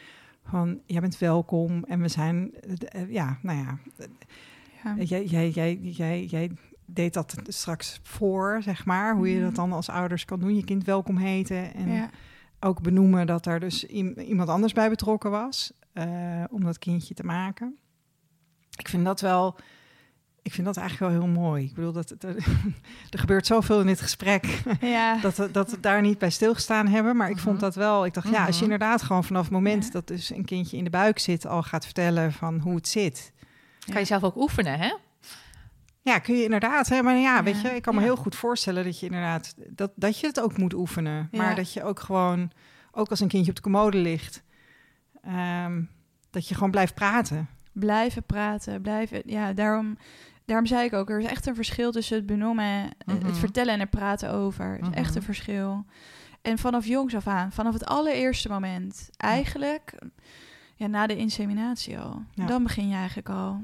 van jij bent welkom en we zijn eh, eh, ja nou ja Ja. Jij, jij, jij, jij, jij deed dat straks voor, zeg maar. Hoe je Mhm. dat dan als ouders kan doen. Je kind welkom heten. En Ja. Ook benoemen dat er dus iem- iemand anders bij betrokken was. eh, om dat kindje te maken. Ik vind dat wel... Ik vind dat eigenlijk wel heel mooi. Ik bedoel, dat, dat- *laughs* er gebeurt zoveel in dit gesprek... Ja. *laughs* dat, we- dat we daar niet bij stilgestaan hebben. Maar ik vond Mhm. dat wel... Ik dacht, ja, als je Mhm. inderdaad gewoon vanaf het moment... Ja. dat dus een kindje in de buik zit... al gaat vertellen van hoe het zit... Kan je zelf ook oefenen, hè? Ja, kun je inderdaad. Hè? Maar ja, weet je, ik kan me heel goed voorstellen dat je inderdaad dat, dat je het ook moet oefenen. Maar dat je ook gewoon, ook als een kindje op de commode ligt, ehm, dat je gewoon blijft praten. Blijven praten, blijven... Ja, daarom, daarom zei ik ook, er is echt een verschil tussen het benoemen, eh, Mhm. het vertellen en het praten over. Er is Mhm. echt een verschil. En vanaf jongs af aan, vanaf het allereerste moment, eigenlijk, ja, na de inseminatie al, Ja. dan begin je eigenlijk al.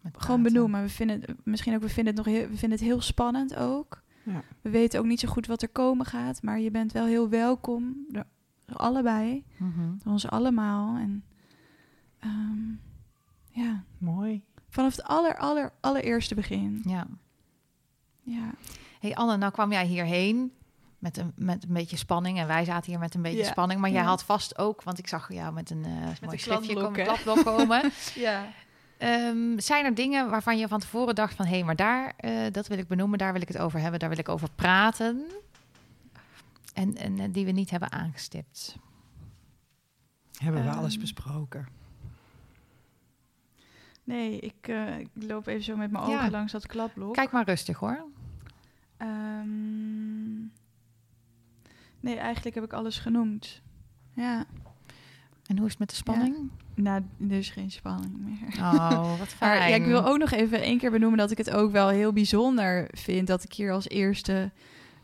Met Gewoon benoemen. We vinden het, misschien ook, we vinden het nog heel, we vinden het heel spannend ook. Ja. We weten ook niet zo goed wat er komen gaat, maar je bent wel heel welkom, door allebei, Mhm. door ons allemaal. En ehm, ja, Mooi. vanaf het aller, aller, allereerste begin. Ja. Ja, Hey Anne, nou kwam jij hierheen met een, met een beetje spanning. En wij zaten hier met een beetje Ja. spanning. Maar jij Ja. had vast ook, want ik zag jou met een eh mooi een schriftje komen, komen. *laughs* ja. Ehm, zijn er dingen waarvan je van tevoren dacht van... hé, hey, maar daar, eh, dat wil ik benoemen, daar wil ik het over hebben... daar wil ik over praten... en, en die we niet hebben aangestipt? Hebben we Ehm. alles besproken? Nee, ik, eh, ik loop even zo met mijn ogen Ja. langs dat kladblok. Kijk maar rustig hoor. Ehm, nee, eigenlijk heb ik alles genoemd. Ja, En hoe is het met de spanning? Nou, is geen spanning meer. Oh, *laughs* wat fijn. Maar ja, ik wil ook nog even één keer benoemen dat ik het ook wel heel bijzonder vind dat ik hier als eerste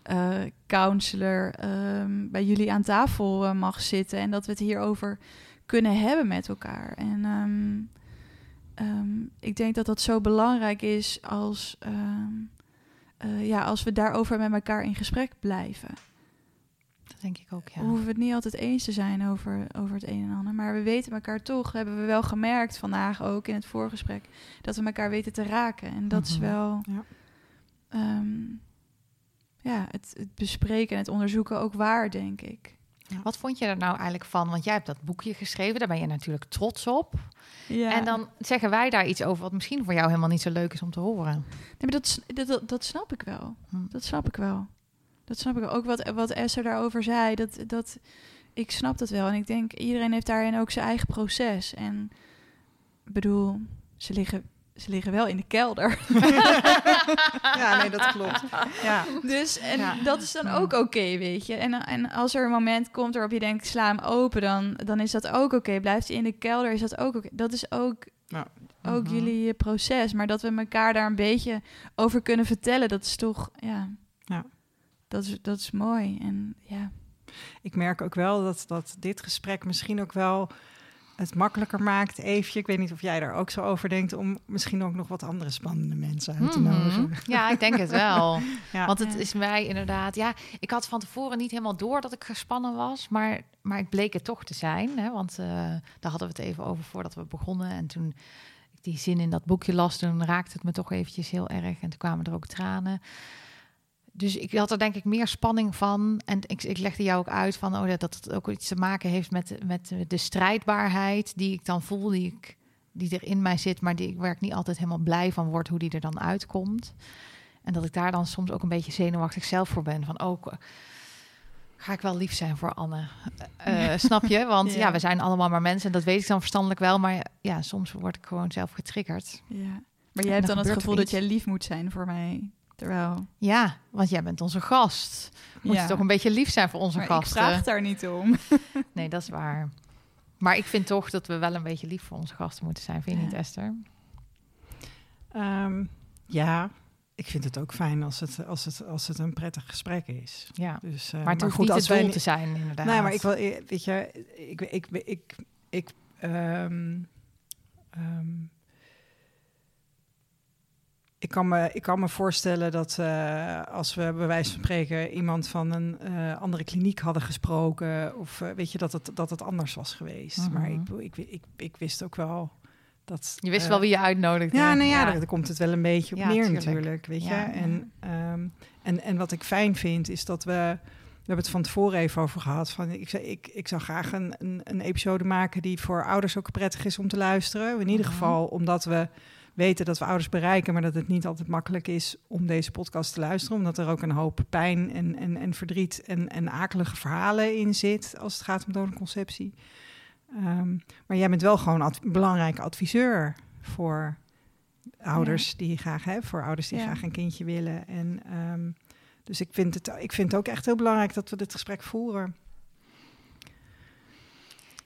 eh, counselor ehm, bij jullie aan tafel eh, mag zitten en dat we het hierover kunnen hebben met elkaar. En ehm, ehm, ik denk dat dat zo belangrijk is als, eh, ja, als we daarover met elkaar in gesprek blijven. Denk ik ook, ja. We hoeven het niet altijd eens te zijn over, over het een en ander. Maar we weten elkaar toch, hebben we wel gemerkt vandaag ook in het voorgesprek, dat we elkaar weten te raken. En dat is Mhm. wel Ja. ehm, ja, het, het bespreken en het onderzoeken ook waar, denk ik. Wat vond je er nou eigenlijk van? Want jij hebt dat boekje geschreven, daar ben je natuurlijk trots op. Ja. En dan zeggen wij daar iets over wat misschien voor jou helemaal niet zo leuk is om te horen. Nee, maar dat, dat, dat snap ik wel. Hm. Dat snap ik wel. Dat snap ik. Ook wat, wat Esther daarover zei, dat, dat, ik snap dat wel. En ik denk, iedereen heeft daarin ook zijn eigen proces. En ik bedoel, ze liggen, ze liggen wel in de kelder. *laughs* ja, nee, dat klopt. Ja. Dus en Ja. dat is dan ook oké, weet je. En, en als er een moment komt waarop je denkt, sla hem open, dan, dan is dat ook oké. Blijft hij in de kelder, is dat ook oké. Dat is ook, Ja. ook Mhm. jullie proces. Maar dat we elkaar daar een beetje over kunnen vertellen, dat is toch, ja... Dat is, dat is mooi. En ja, Ik merk ook wel dat, dat dit gesprek misschien ook wel het makkelijker maakt. Eefje, ik weet niet of jij daar ook zo over denkt... om misschien ook nog wat andere spannende mensen uit te Mhm. nodigen. Ja, ik denk het wel. *laughs* Ja. Want het Ja. is mij inderdaad... Ja, ik had van tevoren niet helemaal door dat ik gespannen was. Maar, maar ik bleek het toch te zijn. Hè, want eh, daar hadden we het even over voordat we begonnen. En toen ik die zin in dat boekje las... toen raakte het me toch eventjes heel erg. En toen kwamen er ook tranen. Dus ik had er denk ik meer spanning van. En ik, ik legde jou ook uit van... Oh, dat dat het ook iets te maken heeft met, met de strijdbaarheid... die ik dan voel, die, ik, die er in mij zit... maar die ik waar ik niet altijd helemaal blij van word... hoe die er dan uitkomt. En dat ik daar dan soms ook een beetje zenuwachtig zelf voor ben. Van ook ga ik wel lief zijn voor Anne. Eh, *laughs* snap je? Want ja. Ja. we zijn allemaal maar mensen. En dat weet ik dan verstandelijk wel. Maar ja, soms word ik gewoon zelf getriggerd. ja. Maar jij hebt dan dan het gevoel dat jij lief moet zijn voor mij. Terwijl, Ja, want jij bent onze gast. Moet Ja. je toch een beetje lief zijn voor onze maar ik gasten. vraag daar niet om. *laughs* Nee, dat is waar. Maar ik vind toch dat we wel een beetje lief voor onze gasten moeten zijn. Vind je Ja. niet, Esther? Ehm, ja, ik vind het ook fijn als het, als het, als het een prettig gesprek is. Ja. Dus, eh, Maar het hoeft goed, niet als het doel te zijn, inderdaad. Nee, maar ik wil, eh, weet je, ik, ik, ik, ik, ik, ehm, ehm, ik, kan me, ik kan me voorstellen dat eh, als we bij wijze van spreken iemand van een eh, andere kliniek hadden gesproken, of eh, weet je, dat het, dat het anders was geweest. Mhm. Maar ik, ik, ik, ik wist ook wel dat. Je wist wel wie je uitnodigde. ja, nou ja, Daar, komt het wel een beetje op Ja, neer tuurlijk. natuurlijk, weet Ja. je. En, ehm, en, en wat ik fijn vind, is dat we... We hebben het van tevoren even over gehad. Van, ik, ik, ik zou graag een, een, een episode maken die voor ouders ook prettig is om te luisteren. In ieder Mhm. geval omdat we weten dat we ouders bereiken, maar dat het niet altijd makkelijk is om deze podcast te luisteren. Omdat er ook een hoop pijn en, en, en verdriet en, en akelige verhalen in zit als het gaat om donorconceptie. Ehm, maar jij bent wel gewoon ad- een belangrijke adviseur voor ouders die graag hebben, voor ouders die Ja. graag een kindje willen. En ehm, dus ik vind, het, ik vind het ook echt heel belangrijk dat we dit gesprek voeren.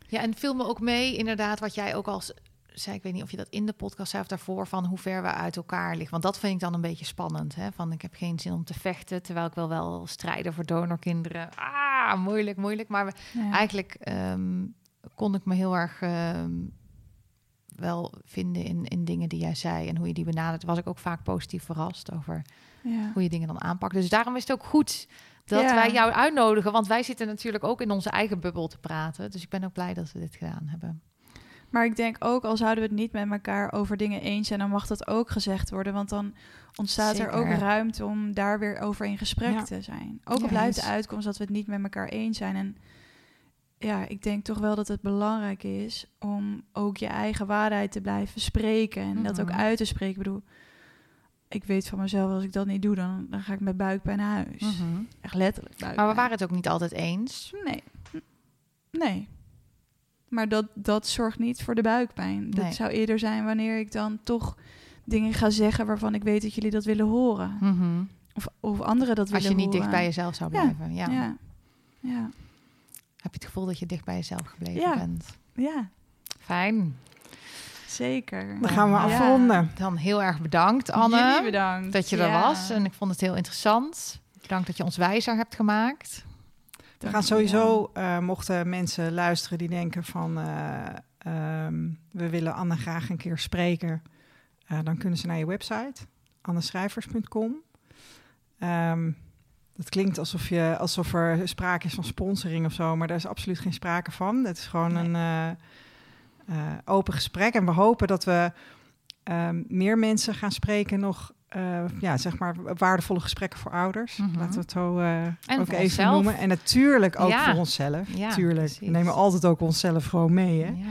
Ja, en viel me ook mee, inderdaad, wat jij ook al s- zei. Ik weet niet of je dat in de podcast zei of daarvoor, van hoe ver we uit elkaar liggen. Want dat vind ik dan een beetje spannend. Hè? Van ik heb geen zin om te vechten, terwijl ik wil wel strijden voor donorkinderen. Ah, moeilijk, moeilijk. Maar we, Ja. eigenlijk ehm, kon ik me heel erg ehm, wel vinden in, in dingen die jij zei en hoe je die benadert. Was ik ook vaak positief verrast over Ja. hoe je dingen dan aanpakt. Dus daarom is het ook goed dat Ja. wij jou uitnodigen. Want wij zitten natuurlijk ook in onze eigen bubbel te praten. Dus ik ben ook blij dat we dit gedaan hebben. Maar ik denk ook, al zouden we het niet met elkaar over dingen eens zijn, dan mag dat ook gezegd worden. Want dan ontstaat er ook ruimte om daar weer over in gesprek Ja. te zijn. Ook al blijft de uitkomst dat we het niet met elkaar eens zijn. En ja, ik denk toch wel dat het belangrijk is om ook je eigen waarheid te blijven spreken. En dat ook Mhm. uit te spreken. Ik bedoel, ik weet van mezelf, als ik dat niet doe, dan, dan ga ik met buikpijn naar huis. Echt letterlijk buikpijn. Maar we waren het ook niet altijd eens. Nee. Nee. Maar dat, dat zorgt niet voor de buikpijn. Dat Nee. zou eerder zijn wanneer ik dan toch dingen ga zeggen waarvan ik weet dat jullie dat willen horen. Of, of anderen dat. Als willen je niet horen. dicht bij jezelf zou blijven. Ja. Ja. Ja. Heb je het gevoel dat je dicht bij jezelf gebleven Ja. bent? ja, Fijn. zeker. Dan gaan we Ja. afronden. Dan heel erg bedankt, Anne. Jullie bedankt. Dat je er was. En ik vond het heel interessant. Bedankt dat je ons wijzer hebt gemaakt. We gaan sowieso, eh, mochten mensen luisteren die denken van... eh, ehm, we willen Anne graag een keer spreken, eh, dan kunnen ze naar je website, anneschrijvers.com. Ehm, dat klinkt alsof, je, alsof er sprake is van sponsoring of zo, maar daar is absoluut geen sprake van. Het is gewoon Nee. een open gesprek. En we hopen dat we ehm, meer mensen gaan spreken nog. Eh, ja, zeg maar waardevolle gesprekken voor ouders. Mhm. Laten we het zo eh, ook even onszelf. noemen. En natuurlijk ook Ja. voor onszelf. Ja, Tuurlijk. precies. We nemen altijd ook onszelf gewoon mee. Hè? Ja.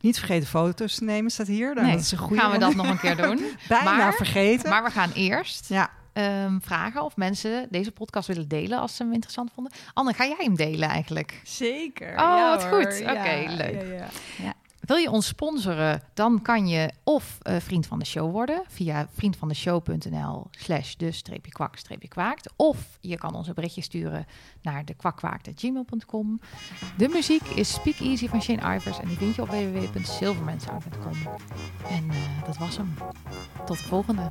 Niet vergeten foto's te nemen, staat hier. Nou, Nee, dat is een goede. gaan we dat nog een keer doen. *laughs* Bijna maar- vergeten. Maar we gaan eerst ja, ehm, vragen of mensen deze podcast willen delen als ze hem interessant vonden. Anne, ga jij hem delen eigenlijk? Zeker. Oh, ja, wat hoor. goed. Oké, leuk. ja, ja. Wil je ons sponsoren, dan kan je of eh, vriend van de show worden via vriendvandeshow.nl slash de streepje kwak streepje kwaakt. Of je kan ons een berichtje sturen naar de kwakkwaakt.gmail.com. De muziek is Speak Easy van Shane Ivers en die vind je op www.silvermansound.com. En eh, dat was hem. Tot de volgende.